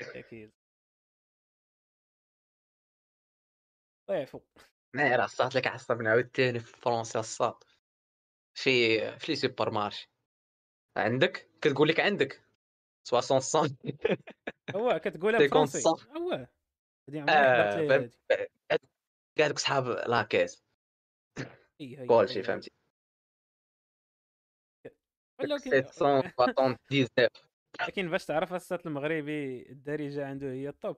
أكيد. ضيعفو ما راه صات لك عصبني عاوتاني في فرنسا الصاد في في لي سوبر مارشي عندك؟ كتقول لك عندك. 60 سنت هو كتقولها 50 بالفرنسي هو. كاع دوك صحاب la caisse هي هي كلشي فهمتي. ولا داك ولكن 779 لكن باش تعرف السات المغربي الدارجة عنده هي ال top.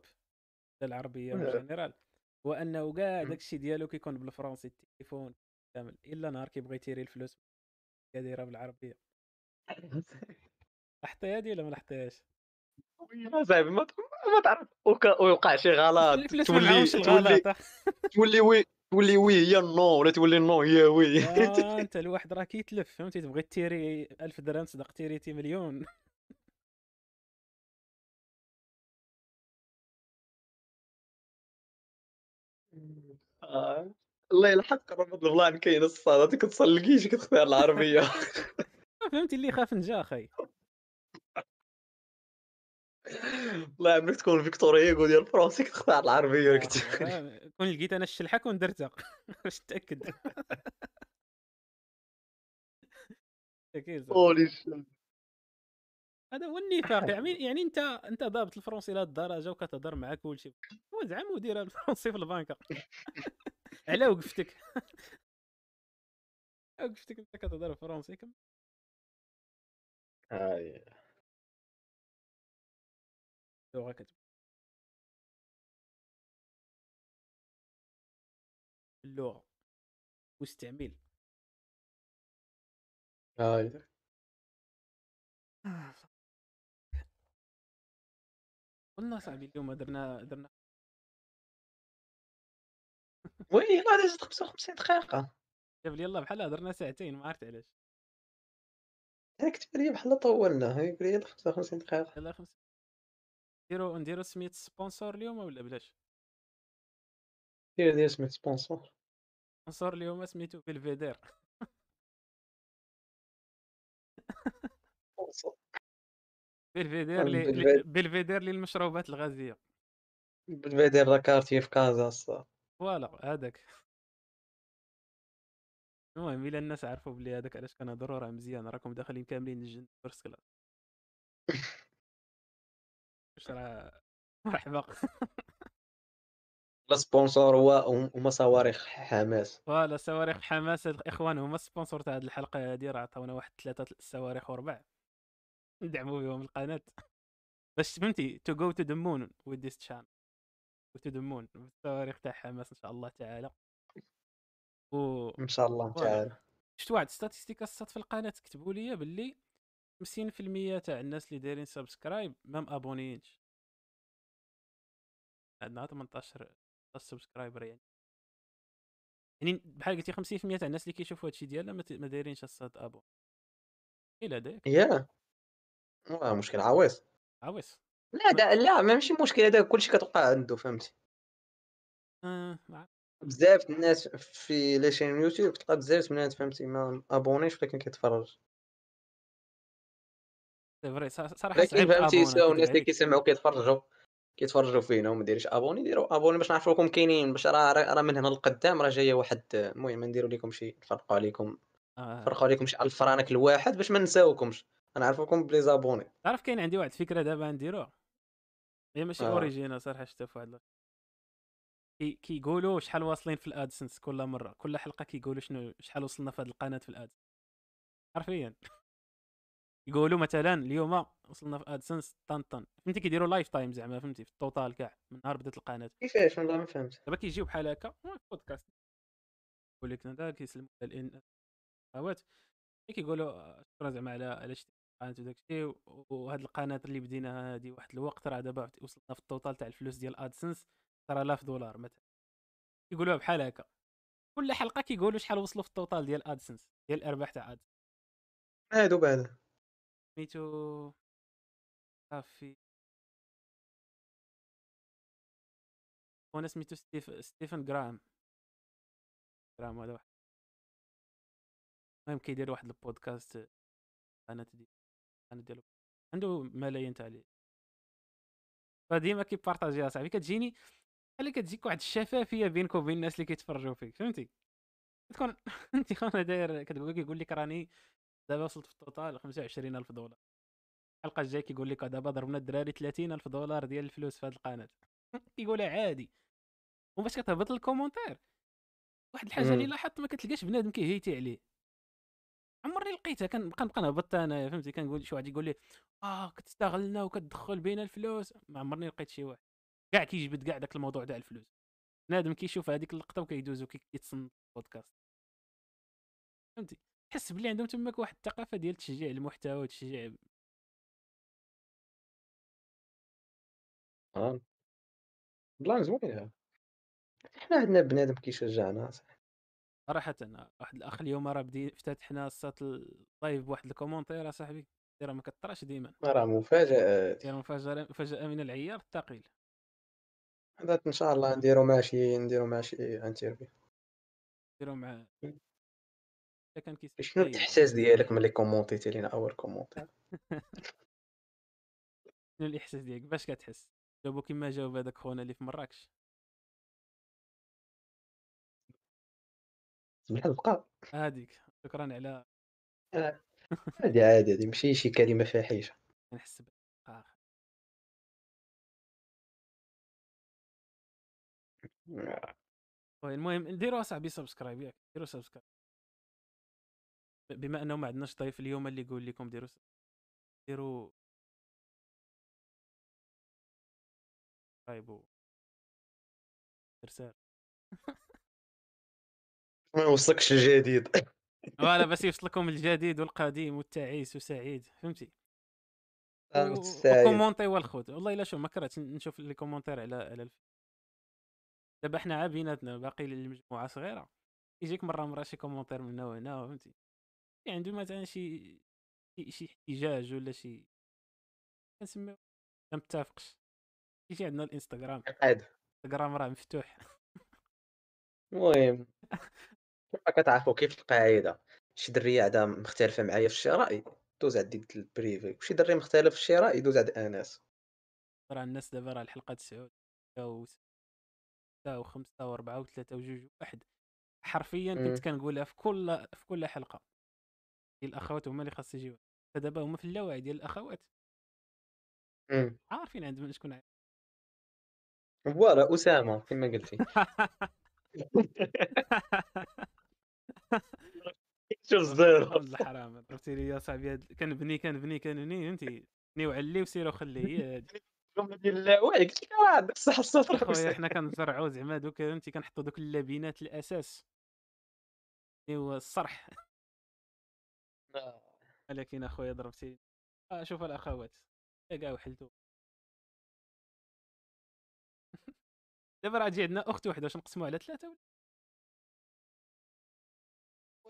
العربية en général هو انه كاع. داكشي ديالو كيكون بالفرنسي التليفون كامل إلا نهار كيبغي يتيري الفلوس دايره بالعربية. لاحظتي هادي ولا ما لاحظتيهاش صاحبي ما ما تعرف ويوقع شي غلط. تولي تولي. تولي oui تولي oui هي non ولا تولي non هي oui. آه، أنت الواحد راه كيتلف فهمتي؟ تبغي تيري 1000 درهم صدق تيريتي مليون. آه. الله يلحق رمض البلان كاين الصاد كتسلقيش كتختار العربية فهمتي اللي خاف نجا أخي الله يعمرك تكون فيكتوريا يقول ديال فرنسي كتختار العربية كت- آه، كون لقيت أنا الشلحة كون درتها باش تأكد أكيد صح. هولي شيت. هذا هو النفاق. يعني يعني انت أنت ضابط الفرنسي لهاد الدرجة وكتهضر مع كلشي هو زعما مدير الفرنسي في البنكه على وقفتك. وقفتك أنت كتهضر فرنسي كم؟ هاي. لغة كتب. اللغة. مستعمل. هاي. قلنا صاحبي اليوم درنا درنا ويلا دازت 55 دقيقة. جاب لي يلا بحال درنا ساعتين ما عرفت علاش. أنا كتب لي بحال طولنا هاي قال لي 55 دقيقة. يلا خمسة نديرو نديرو سميت sponsor اليوم ولا بلاش؟ دير ديال سميت sponsor sponsor اليوم سميتو بلفيدير بلفيدير لي بلفيدير. بلفيدير للمشروبات الغازية. بدير راه quartier في كازا السات voilà هذاك. المهم إلا الناس عرفوا بلي هذاك علاش كنهضروا راه مزيان راكم داخلين كاملين الجنة first class واش راه مرحبا. لا sponsor هو هما صواريخ حماس. voilà صواريخ حماس الاخوان هما ال sponsor تاع هذه الحلقة هذه راه عطاونا واحد ثلاثة صواريخ وربع. ندعموا بهم القناة. باش فهمتي؟ to go to the moon with this chaîne to the moon الصواريخ تاع حماس إن شاء الله تعالى. و إن شاء الله. تعالى. شفت واحد statistique السات في القناة؟ كتبوا لي باللي 50% تاع الناس اللي دايرين subscribe ما مابونيينش عندنا 18 subscriber يعني. يعني بحال قلتي 50% تاع الناس اللي كيشوفوا هادشي ديالنا ما دايرينش السات abonné إلى داك ياه واه مشكل عويص عويص لا دا لا ماشي مشكل هذا كلشي كتوقع عنده فهمتي. آه بزاف الناس في les chaînes YouTube تلقى بزاف من الناس فهمتي ما ابونيش ولكن كيتفرج. فري صراحة لكن فهمتي يساو الناس اللي كيسمعوا كيتفرجوا كيتفرجوا فينا وما دايرينش ابوني ديروا ابوني باش نعرفوا لكم كاينين. باش راه راه من هنا للقدام راه جاية واحد. المهم نديروا لكم شي نفرقوا عليكم. آه. نفرقوا عليكم شي 1000 فرانك الواحد باش ما نساوكمش. نعرفوكم بلي زابوني تعرف كاين عندي واحد الفكرة دابا نديروها هي ماشي آه. اوريجينال صراحة شفتها في واحد كي كيقولوا شحال واصلين في الادسنس كل مرة. كل حلقة كيقولوا شنو شحال وصلنا في هذه القناة في الادس حرفيا. يقولوا مثلا اليوم وصلنا في AdSense طن طن. فهمتي؟ كيديروا lifetime زعما فهمتي؟ في ال total كاع من نهار بدات القناة. كيفاش؟ والله ما فهمت. دابا كيجيو بحال هكا. آه، بودكاست يقول لك هذا كيسلموا على الان اخوات كيقولوا آه، شكرا زعما على على شتي القناه وداك الشيء وهاد القناة اللي بدينا هذه واحد الوقت راه دابا وصلنا في ال total تاع الفلوس ديال AdSense 10000 دولار مثلا يقولوها بحال هكا. كل حلقة كيقولوا شحال وصلوا في ال total ديال AdSense ديال الأرباح تاع AdSense هادو بعدا سميتو صافي. وأنا سميتو ستيف ستيفن جرام. جرام هذا واحد. المهم كيدير واحد البودكاست قناة ديال القناه ديالو عنده ملايين تاع لي. فديما كيبارطاجيها صاحبي كتجيني بحال كتجيك واحد الشفافية بينك وبين الناس اللي كيتفرجوا فيك فهمتي؟ تكون انت كون داير كتقول كيقول لك راني دابا وصلت في ال total 25000 دولار. الحلقة الجاية كيقول لك دابا ضربنا الدراري 30000 دولار ديال الفلوس في هذه القناة. كيقولها عادي. وباش كتهبط ال commentaire واحد الحاجة اللي. لاحظت ما كتلقاش بنادم كيهيتي عليه. عمرني لقيتها كنبقى نبقى نهبط أنا فهمتي؟ كنقول شي واحد يقول لي آه كتستغلنا وكتدخل بينا الفلوس. ما عمرني لقيت شي واحد. كاع كيجبد كاع داك الموضوع تاع الفلوس. بنادم كيشوف هذيك اللقطة وكيدوز وكيتصنت البودكاست. فهمتي؟ تحس بلي عندهم تماك واحد الثقافة ديال تشجيع المحتوى وتشجيع آه. plan زوينة. حنا عندنا بنادم كيشجعنا أصاحبي. صراحة واحد الاخ اليوم راه بدي افتتحنا السات ال live بواحد ال commentaire اصاحبي راه ما كطراش ديما. راه مفاجآت. داير مفاجأة مفاجأة من العيار الثقيل. هذا إن شاء الله نديرو مع شي نديرو مع شي interview ديروا مع كان كيسمع شنو جيد. الإحساس ديالك ملي كومونتيتي لينا أول commentaire شنو الإحساس ديالك؟ باش كتحس؟ جاوبو كيما جاوب هذاك خونا اللي في مراكش. بحال هذيك شكرا على عادي عادي هادي ماشي شي كلمة فاحشة نحس آه. المهم ديروا اصاحبي subscribe ياك ديروا subscribe. بما أنه ما عندناش ضيف اليوم اللي يقول لكم ديروا ديروا subscribe ارسال ما يوصلكش الجديد. voilà باش يوصلكم الجديد والقديم والتعيس وسعيد فهمتي. وكومونتيو الخوت والله إلا شوف ما كرهتش نشوف les commentaires على على. دابا حنا عا بيناتنا باقي المجموعه صغيرة. يجيك مرة مرة شي commentaire من هنا وهنا فهمتي؟ عنده مثلا شي شي- احتجاج ولا شي. كنسميو ما متفقش. يجي عندنا الإنستغرام. عاد. الانستغرام راه مفتوح. المهم. كتعرفوا كيف القاعدة شي درية عندها مختلفة معايا في الآراء دوز عندي ال privé. وشي دري مختلف في الآراء يدوز عند انس راه الناس دابا راه الحلقة تسعود و ستة وخمسة وأربعة وثلاثة وجوج واحد. حرفيا مم. كنت كنقولها في كل في كل حلقة. ديال الأخوات هما اللي خاص يجيو. فدابا هما في اللاوعي ديال الأخوات. مم. عارفين عندهم شكون عارف. فوالا أسامة كما قلتي. شوف ولد الحرام عرفتي لي يا صاحبي كنبني كنبني كنبني فهمتي؟ بني وعلي وسير وخلي هي الجمله ديال اللاوعي قلت لك راه عندك الصح السطر خويا حنا كنزرعوا زعما دوك فهمتي؟ كنحطوا دوك اللبنات الأساس. هو الصرح. ولكن أخويا ضربتي آه شوف الأخوات. كاع وحلتو. دابا راه عندنا أخت وحدة واش نقسموا على ثلاثة ولا؟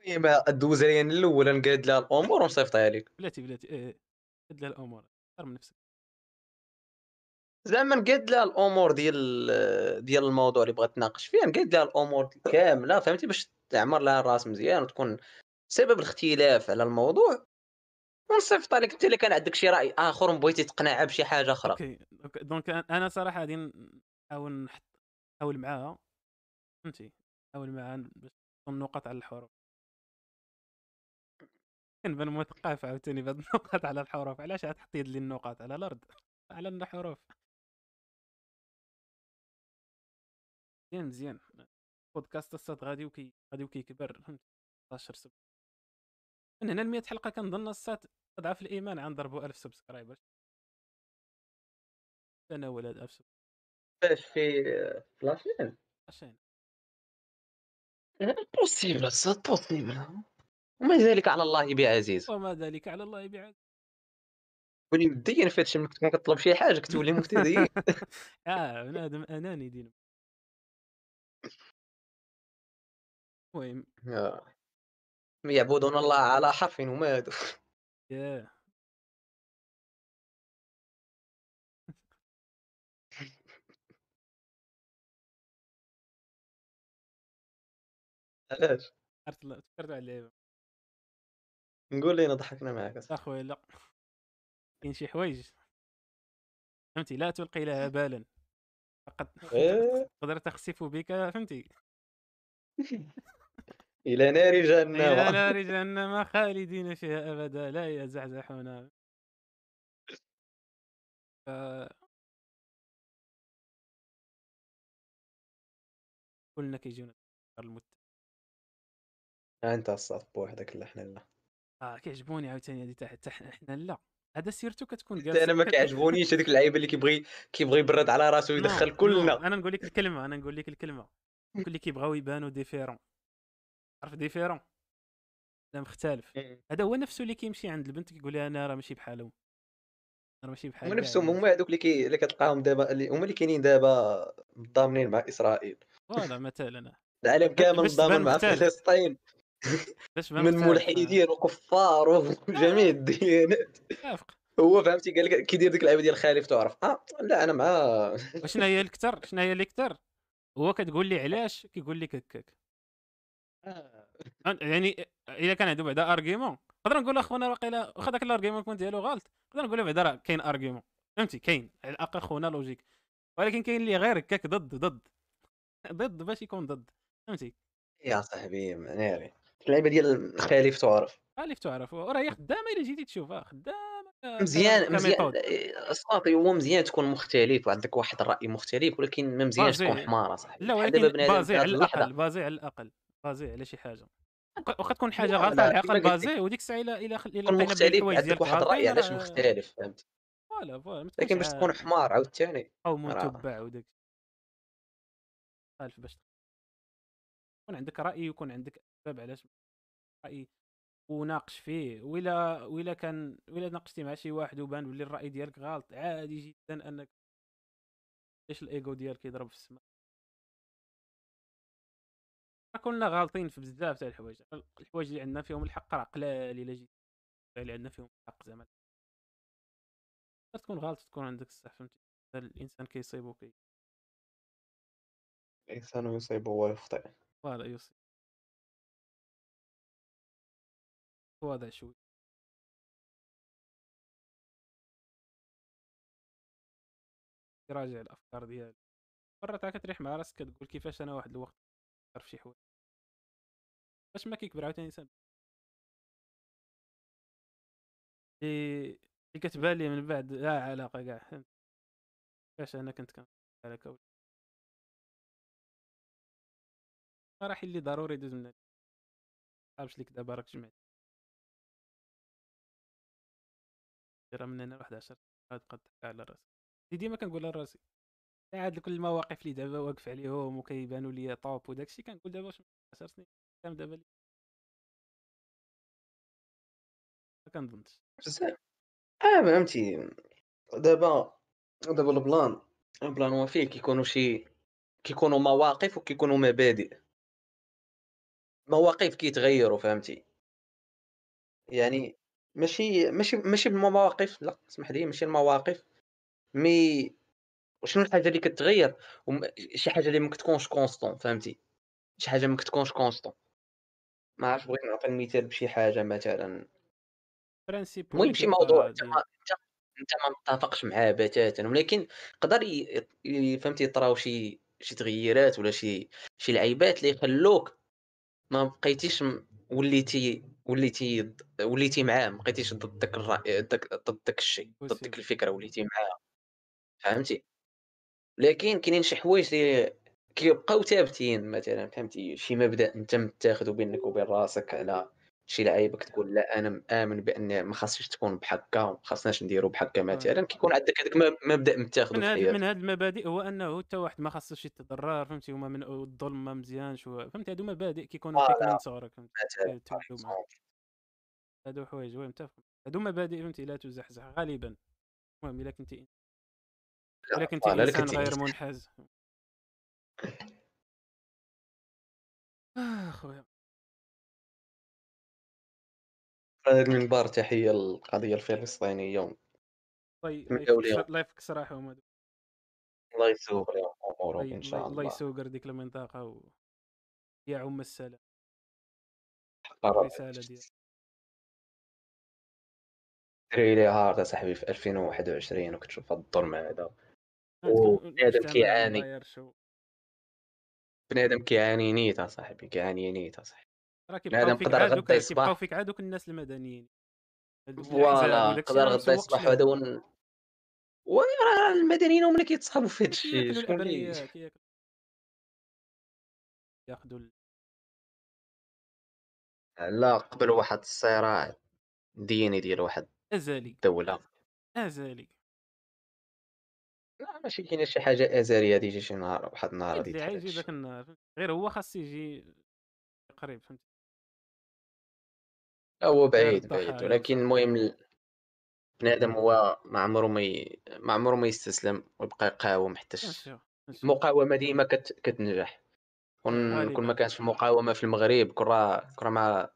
ما دوز لي أنا الاولى نقاد لها الأمور ونصيفطها لك بلاتي بلاتي إيه قاد لها الأمور. اختار من نفسك. زعما نقاد لها الأمور ديال ديال الموضوع اللي بغات تناقش فيه نقاد لها الأمور كاملة فهمتي؟ باش تعمر لها الراس مزيان وتكون سبب الاختلاف على الموضوع. ونصيفط لك. انت اللي كان عندك شي رأي آخر وبغيتي تقنعها بشي حاجة أخرى. okay. donc أنا صراحة غادي نحاول نحط نحاول معاها فهمتي؟ نحاول معاها باش نحط النقط على الحروف. كنبان مثقف عاوتاني بهاد النقط على الحروف. علاش غتحط يد لي النقط على الأرض. على الحروف. مزيان مزيان. بودكاست الصاد غادي وكي غادي وكيكبر. فهمت 16 سب من هنا ل 100 حلقة كنظن الصات أضعف الإيمان غنضربوا 1000 سبسكرايبر. أنا ولاد 1000 باش في فلاشين. سبسكرايبر بوسيبل الصاد بوسيبل وما ذلك على الله بعزيز وما ذلك على الله بعد كوني مدين في هادشي ملي تكون كطلب شي حاجة كتولي مبتدئ. آه بنادم أناني دينا المهم. يعبدون الله على حرف وما ياه. علاش؟ عرفت تفكرت على اللعيبه نقول لينا ضحكنا أصاحبي. اخويا لا. كاين شي حوايج. فهمتي؟ لا تلقي لها بالا. فقد إيه. تقدر تخسف بك فهمتي؟ إلى نار إلى جهنم نار جهنم خالدين فيها أبدا لا يزحزحون. ف... كلنا كيجيونا المت. أنت الصاد بوحدك حنا لا. آه كيعجبوني عاوتاني هادي تاع حتى حنا لا. هذا surtout كتكون حتى جالس أنا ما كيعجبونيش هذيك اللعيبة اللي كيبغي كيبغي يبرد على راسو ويدخل كلنا أنا نقول لك الكلمة أنا نقول لك الكلمة. كل اللي كيبغاو يبانوا différent. عارف différent؟ لا مختلف. هذا هو نفسه اللي كيمشي عند البنت كيقول لها أنا راه ماشي بحالهم. راه ماشي بحال هما نفسهم هما هادوك اللي كي اللي كتلقاهم دابا اللي هما اللي كاينين دابا متضامنين مع إسرائيل، voilà مثلا. العالم كامل متضامن مع فلسطين. من. ملحدين وكفار وجميع آه، الديانات. متفق هو فهمتي قال لك كيدير ديك اللعبه ديال خالف تعرف آه لا أنا مع وشنو هي الكثر شنو هي اللي كثر هو كتقول لي علاش كيقول لك هكاك آه. يعني إلا كان عنده بعدا argument نقدر نقول أخونا واقيلا واخا داك ال argument يكون ديالو غلط. نقدر نقول له بعدا راه كاين argument فهمتي؟ كاين. على الأقل خونا logique ولكن كاين اللي غير هكاك ضد ضد. ضد باش يكون ضد. فهمتي؟ يا صاحبي ناري. اللعبه ديال خالف تعرف. اللي تعرف. وراه هي خدامة إلا جيتي تشوفها. خدامة مزيان مزيان إيه، صافي هو مزيان تكون مختلف وعندك واحد الرأي مختلف ولكن ما مزيانش تكون حمار صاحبي. لا ولكن بازي على الأقل بازي على الأقل بازي على شي حاجة. واخا تكون حاجة غلطه لا على لك بازي وديك الساعة الا إلا خل- إلا تكون مختلف عندك واحد الرأي علاش مختلف فهمت؟ voilà voilà لكن باش تكون حمار عاوتاني. قوم راه تبع وداك. خالف باش. يكون عندك رأي ويكون عندك اسباب علاش رأي وناقش فيه. ولا ولا كان ولا ناقشتي مع شي واحد وبان بلي الرأي ديالك غلط عادي جدا أنك ليش الايجو ديالك يضرب في السماء. كنا غالطين في بزاف تاع الحوايج. الحوايج اللي عندنا فيهم الحق راه قلال إلا جيت. اللي عندنا فيهم الحق زعما. تكون غلط تكون عندك الصح فهمتي؟ الإنسان كيصيب وكي الإنسان يصيب ويخطئ. فوالا يوصي واضح شوي. يراجع الأفكار ديالو مرات عا كتريح مع راسك كتقول كيفاش أنا واحد الوقت نفكر في شي حوايج باش ما كيكبر عاوتاني الانسان اللي كتبان لي من بعد لا علاقة كاع كيفاش أنا كنت كنفكر هكا ولا- مراحل اللي ضروري يدوز منها. عارفش ليك دابا راك جمعت. راه من هنا واحد 10 غتبقى تحكي على راسك دي ديما كنقولها لراسي عاد كل المواقف اللي دابا واقف عليهم وكيبانوا لي طوب وداكشي كنقول دابا واش من 10 سنين كام دابا ما كنظنش. بزاف آه فهمتي. دابا دابا ال plan ال plan هو فيه كيكونوا شي كيكونوا مواقف وكيكونوا مبادئ. مواقف كيتغيروا فهمتي. يعني ماشي ماشي ماشي بالمواقف لا اسمح لي ماشي المواقف. mais شنو الحاجة اللي كتغير؟ وم... شي حاجة اللي ما كتكونش constante فهمتي؟ شي حاجة ما كتكونش constante ما عرفتش بغيت نعطي المثال بشي حاجة مثلا. principe المهم شي موضوع انت ما متفقش معاه بتاتا ولكن قدر ي... ي... فهمتي يطراو شي شي تغييرات ولا شي شي لعيبات اللي يخلوك ما بقيتيش. وليتي وليتي وليتي معاه ما بقيتيش ضد داك ضد داك الشيء ضد ديك الفكرة وليتي معاه. فهمتي؟ لكن كاينين شي حوايج اللي كيبقاو ثابتين مثلا فهمتي؟ شي مبدأ أنت متاخذ بينك وبين راسك على شي لعيبه كتقول لا أنا مآمن بأن ما خاصش تكون بحكا ما خاصناش نديرو بحكا مثلا كيكون عندك هذاك مبدا متاخذ من حياتك. من هاد المبادئ هو أنه حتى واحد ما خاصوش يتضرر فهمتي؟ هما من الظلم ما مزيانش فهمتي؟ هادو مبادئ كيكونوا فيك من صغرك هادو حوايج وي متفق. هادو مبادئ فهمتي؟ لا تزحزح غالبا. المهم إلا كنتي إلا كنتي إنسان غير. منحاز. آه المنبر تحية للقضية الفلسطينية من الله. يفك- سراحهم هادو الله يسوق لهم امورهم الله إن شاء الله الله يسوقر ديك المنطقة و يا عم السلام. الرسالة ديال دري لي هارد اصاحبي في 2021 وكتشوف هاد الظلم هذا؟ وبنادم كيعاني. بنادم كيعاني نيت اصاحبي كيعاني نيت اصاحبي راه كيبقاو فيك يصبح- كيبقاو فيك عادوك الناس المدنيين الأحزاب فوالا وداك الشيء قدر راه غدا يصبح. هذا ون وراه المدنيين هما اللي كيتصاحبوا في هذا الشيء شكون ياخذوا لا قبل واحد الصراع ديني ديال واحد أزلي الدولة أزلي لا ماشي كاينة شي حاجة أزلية تيجي شي نهار واحد النهار غادي. ذاك النهار؟ غير هو خاص يجي قريب فهمت هو بعيد بعيد. الضحايا ولكن المهم ال- بنادم هو ما عمره ما ي... ما عمره ما يستسلم ويبقى يقاوم حتى المقاومة ديما كت... كتنجح. كون كون ما كانش في المقاومة في المغرب كون راه كون راه ما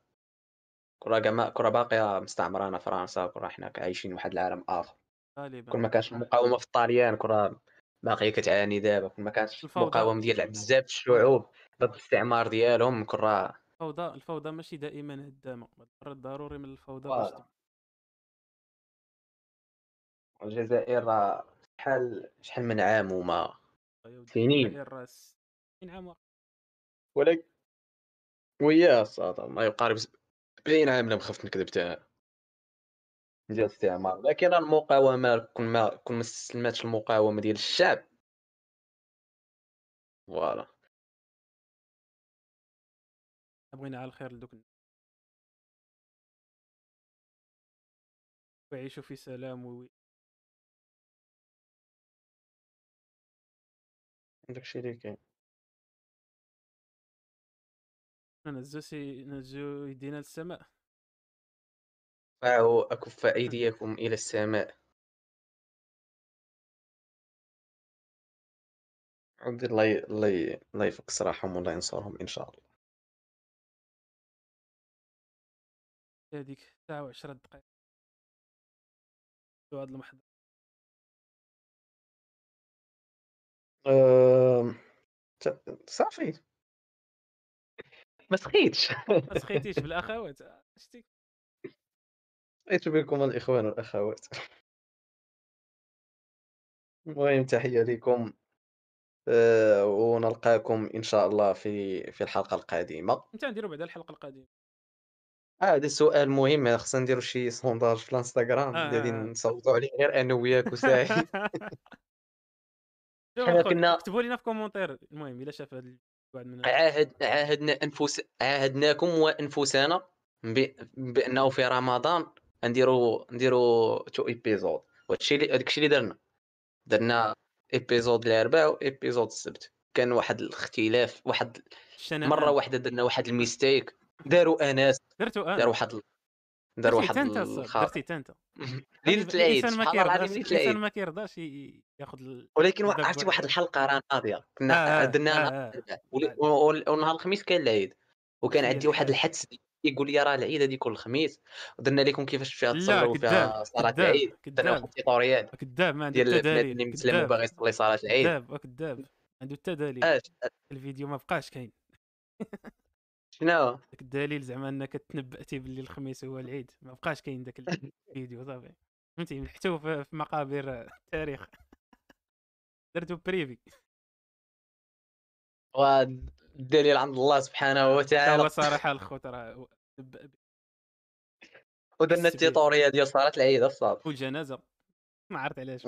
كون راه كاع ما كون راه باقية مستعمرانا فرنسا كون راه حنا عايشين واحد العالم آخر. غالبا كون ما كانش المقاومة في الطاليان كون راه باقية كتعاني دابا. كون ما كانش الفوضى. المقاومة ديال بزاف الشعوب ضد الاستعمار ديالهم كون راه الفوضى الفوضى ماشي دائما هدامه المرات ضروري من الفوضى باش. الجزائر راه شحال شحال من عام وما سنين. راه 60 عام. ولكن وياه صاد ما يقارب 70 عام لا مخفت نكذب تاع ديال الاستعمار لكن المقاومة كون ما كون ما استسلماتش المقاومة ديال الشعب. فوالا. بغينا على الخير لدوك. ويعيشوا في سلام و داكشي اللي كاين نهزو سي نهزو يدينا للسماء. رفعوا اكف ايديكم إلى السماء. عبد الله الله الله يفك صراحهم والله ينصرهم إن شاء الله. هذيك ساعة و10 دقائق هذا المحضر؟ أم... ت- صافي. ما سخيتش. ما سخيتيش بالأخوات. آه، شتي. سخيت بكم الإخوان والأخوات. المهم تحية لكم. أه، ونلقاكم إن شاء الله في في الحلقة القادمة. انت نديرو بعد الحلقة القادمة. هذا السؤال مهم خصنا نديرو شي sondage في الانستغرام آه، غادي. نصوتوا عليه غير أنا وياك وسعيد شوف حنا كنا اكتبوا لنا في commentaire المهم الا شاف هاد واحد من عاهد عاهدنا انفس عاهدناكم وانفسنا ب... بانه في رمضان نديرو نديرو two épisodes وهادشي اللي هادشي اللي درنا درنا épisode الاربعاء و épisode السبت كان واحد الاختلاف واحد مره واحدة درنا واحد ال mistake داروا آناس درتو أنا داروا واحد داروا واحد درتي انت ليله العيد الإنسان ما كيرضاش ياخذ ال- ولكن عرفتي. واحد الحلقة راه ناضيه كنا آه، آه، درناها آه، ونهار الخميس كان العيد. وكان عندي واحد. الحدس يقول لي راه العيد هذيك كل خميس ودرنا لكم كيفاش فيها تصلوا فيها صلاة العيد. درنا واحد ال tutoriel كذاب ما عنده البنات اللي مسلم وباغي يصلي صلاة العيد. كذاب كذاب عنده اش الفيديو ما بقاش كاين. شنو داك الدليل زعما إنك تنبأتي باللي الخميس هو العيد. ما بقاش كاين داك الفيديو صافي. فهمتي؟ لحتو في مقابر التاريخ. درتو privé والدليل عند الله سبحانه هو وتعالى. صراحة الخوت راه. ودرنا. ال tutoriel ديال صلاة العيد الصاد والجنازه ما عرفت علاش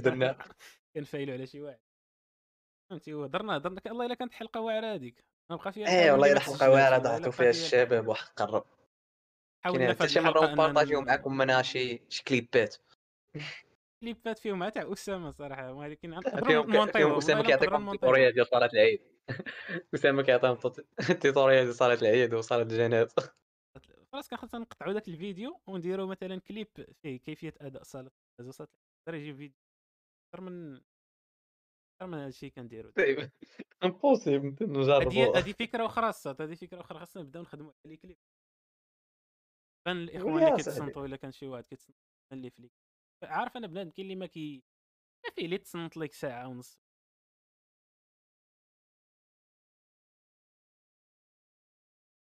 درناها. كنفايلوا على شي واحد. فهمتي؟ هو درنا درنا الله إلا كانت حلقة واعرة هذيك. ما بقى فيها إيه والله واللي الا ما حلقه تسجلاتش، واعره ضغطوا فيها. الشباب وحق قرب حاولنا في شي مرة الحلقة نبارطاجيو معكم منها شي شي كليبات كليبات فيهم تاع أسامة صراحة ولكن فيهم فيهم أسامة كيعطيكم. ال tutoriel ديال صلاه العيد أسامة كيعطيهم ال tutoriel ديال صلاه العيد وصلاه الجنازه خلاص كان خصنا نقطعوا ذاك الفيديو ونديروا مثلا كليب فيه كيفية أداء صلاه الجنازة. يقدر يجي فيديو أكثر من أكثر من هذا الشيء كنديروا impossible هذه نجربوا هذه فكرة أخرى الصاد هذه فكرة أخرى خاصنا نبداو نخدموا على كليب بان الإخوان اللي. كيتصنتوا إلا كان شي واحد كيتصنت اللي في ليك عارف أنا بنادم كاين اللي ما كي ما فيه اللي تصنت لك ساعة ونص.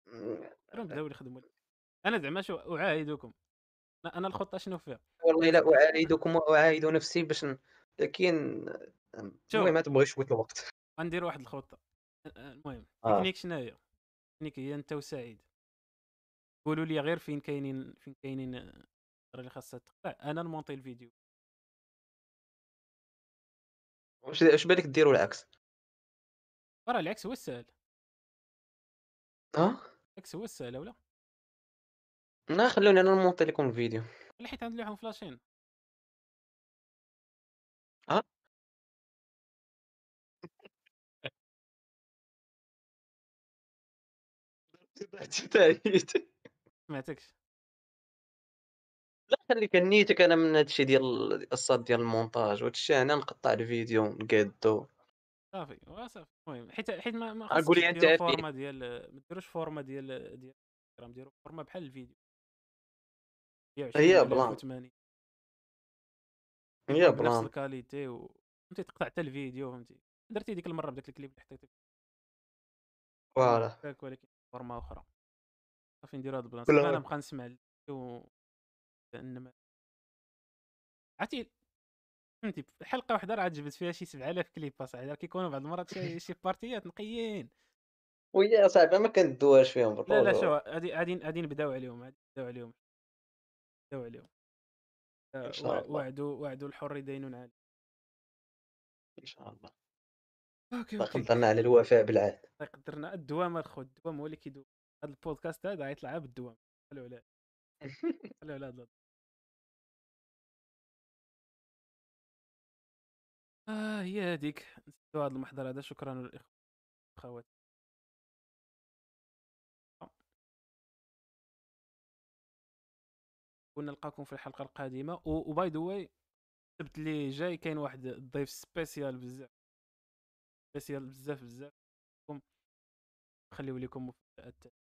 دابا نبداو نخدموا أنا زعما شو اعاهدكم أنا- أنا الخطة شنو فيها؟ والله لا أعايدكم وأعايد نفسي باش لكن المهم ما تبغيش فوت الوقت. غندير واحد الخطة. المهم آه. تكنيك شنو هي تكنيك هي أنت وسعيد. قولوا لي غير فين كاينين فين كاينين اللي خاصها تقطع. أنا نمونطي الفيديو. واش واش بالك ديروا العكس؟ راه العكس هو السهل. ها العكس هو السهل ولا لا خلوني أنا نمونطي لكم الفيديو. اللي حيت عند لهم فلاشين ها؟ سمعتكش لا خليك نيتك أنا من هادشي ديال الصاد ديال المونتاج وهادشي أنا نقطع الفيديو نقادو. صافي وصافي المهم حيت حيت ما ما قول خاصكش لي انت فورما ديال ما ديروش فورما ديال ديال الانستغرام ديروا فورما بحال الفيديو. 120 هي بلان. 1080 هي بلان. الكاليتي و فهمتي؟ تقطع حتى الفيديو فهمتي؟ درتي ديك المرة بداك الكليب اللي حطيتك فوالا ولكن. فورما أخرى. صافي نديرو هاد البلان أنا نبقى نسمع الفيديو لأن ما عرفتي فهمتي حلقة واحدة راه جبت فيها شي 7000 كليب أصاحبي راه كيكونوا بعض المرات شي شي بارتيات نقيين. ويا صاحبي ما كندوهاش فيهم لا لا بالرجوع شو غادي غادي غادي نبداو عليهم غادي نبداو عليهم نبداو عليهم. إن آه، شاء وع- الله. وعد وعد الحر دين عليه إن شاء الله. okay okay. يقدرنا على الوفاء بالعهد. الله يقدرنا الدوام الخو الدوام هو اللي كيدوم هذا البودكاست هذا غيطلع بالدوام. خلوا عليه خلوا على هذا آه هي هذيك. نسيتو هذا المحضر هذا. شكرا للإخوة اخوات ونلقاكم في الحلقة القادمة. و by the way السبت اللي جاي كاين واحد الضيف spécial بزاف. spécial بزاف بزاف. خليو لكم مفاجآت.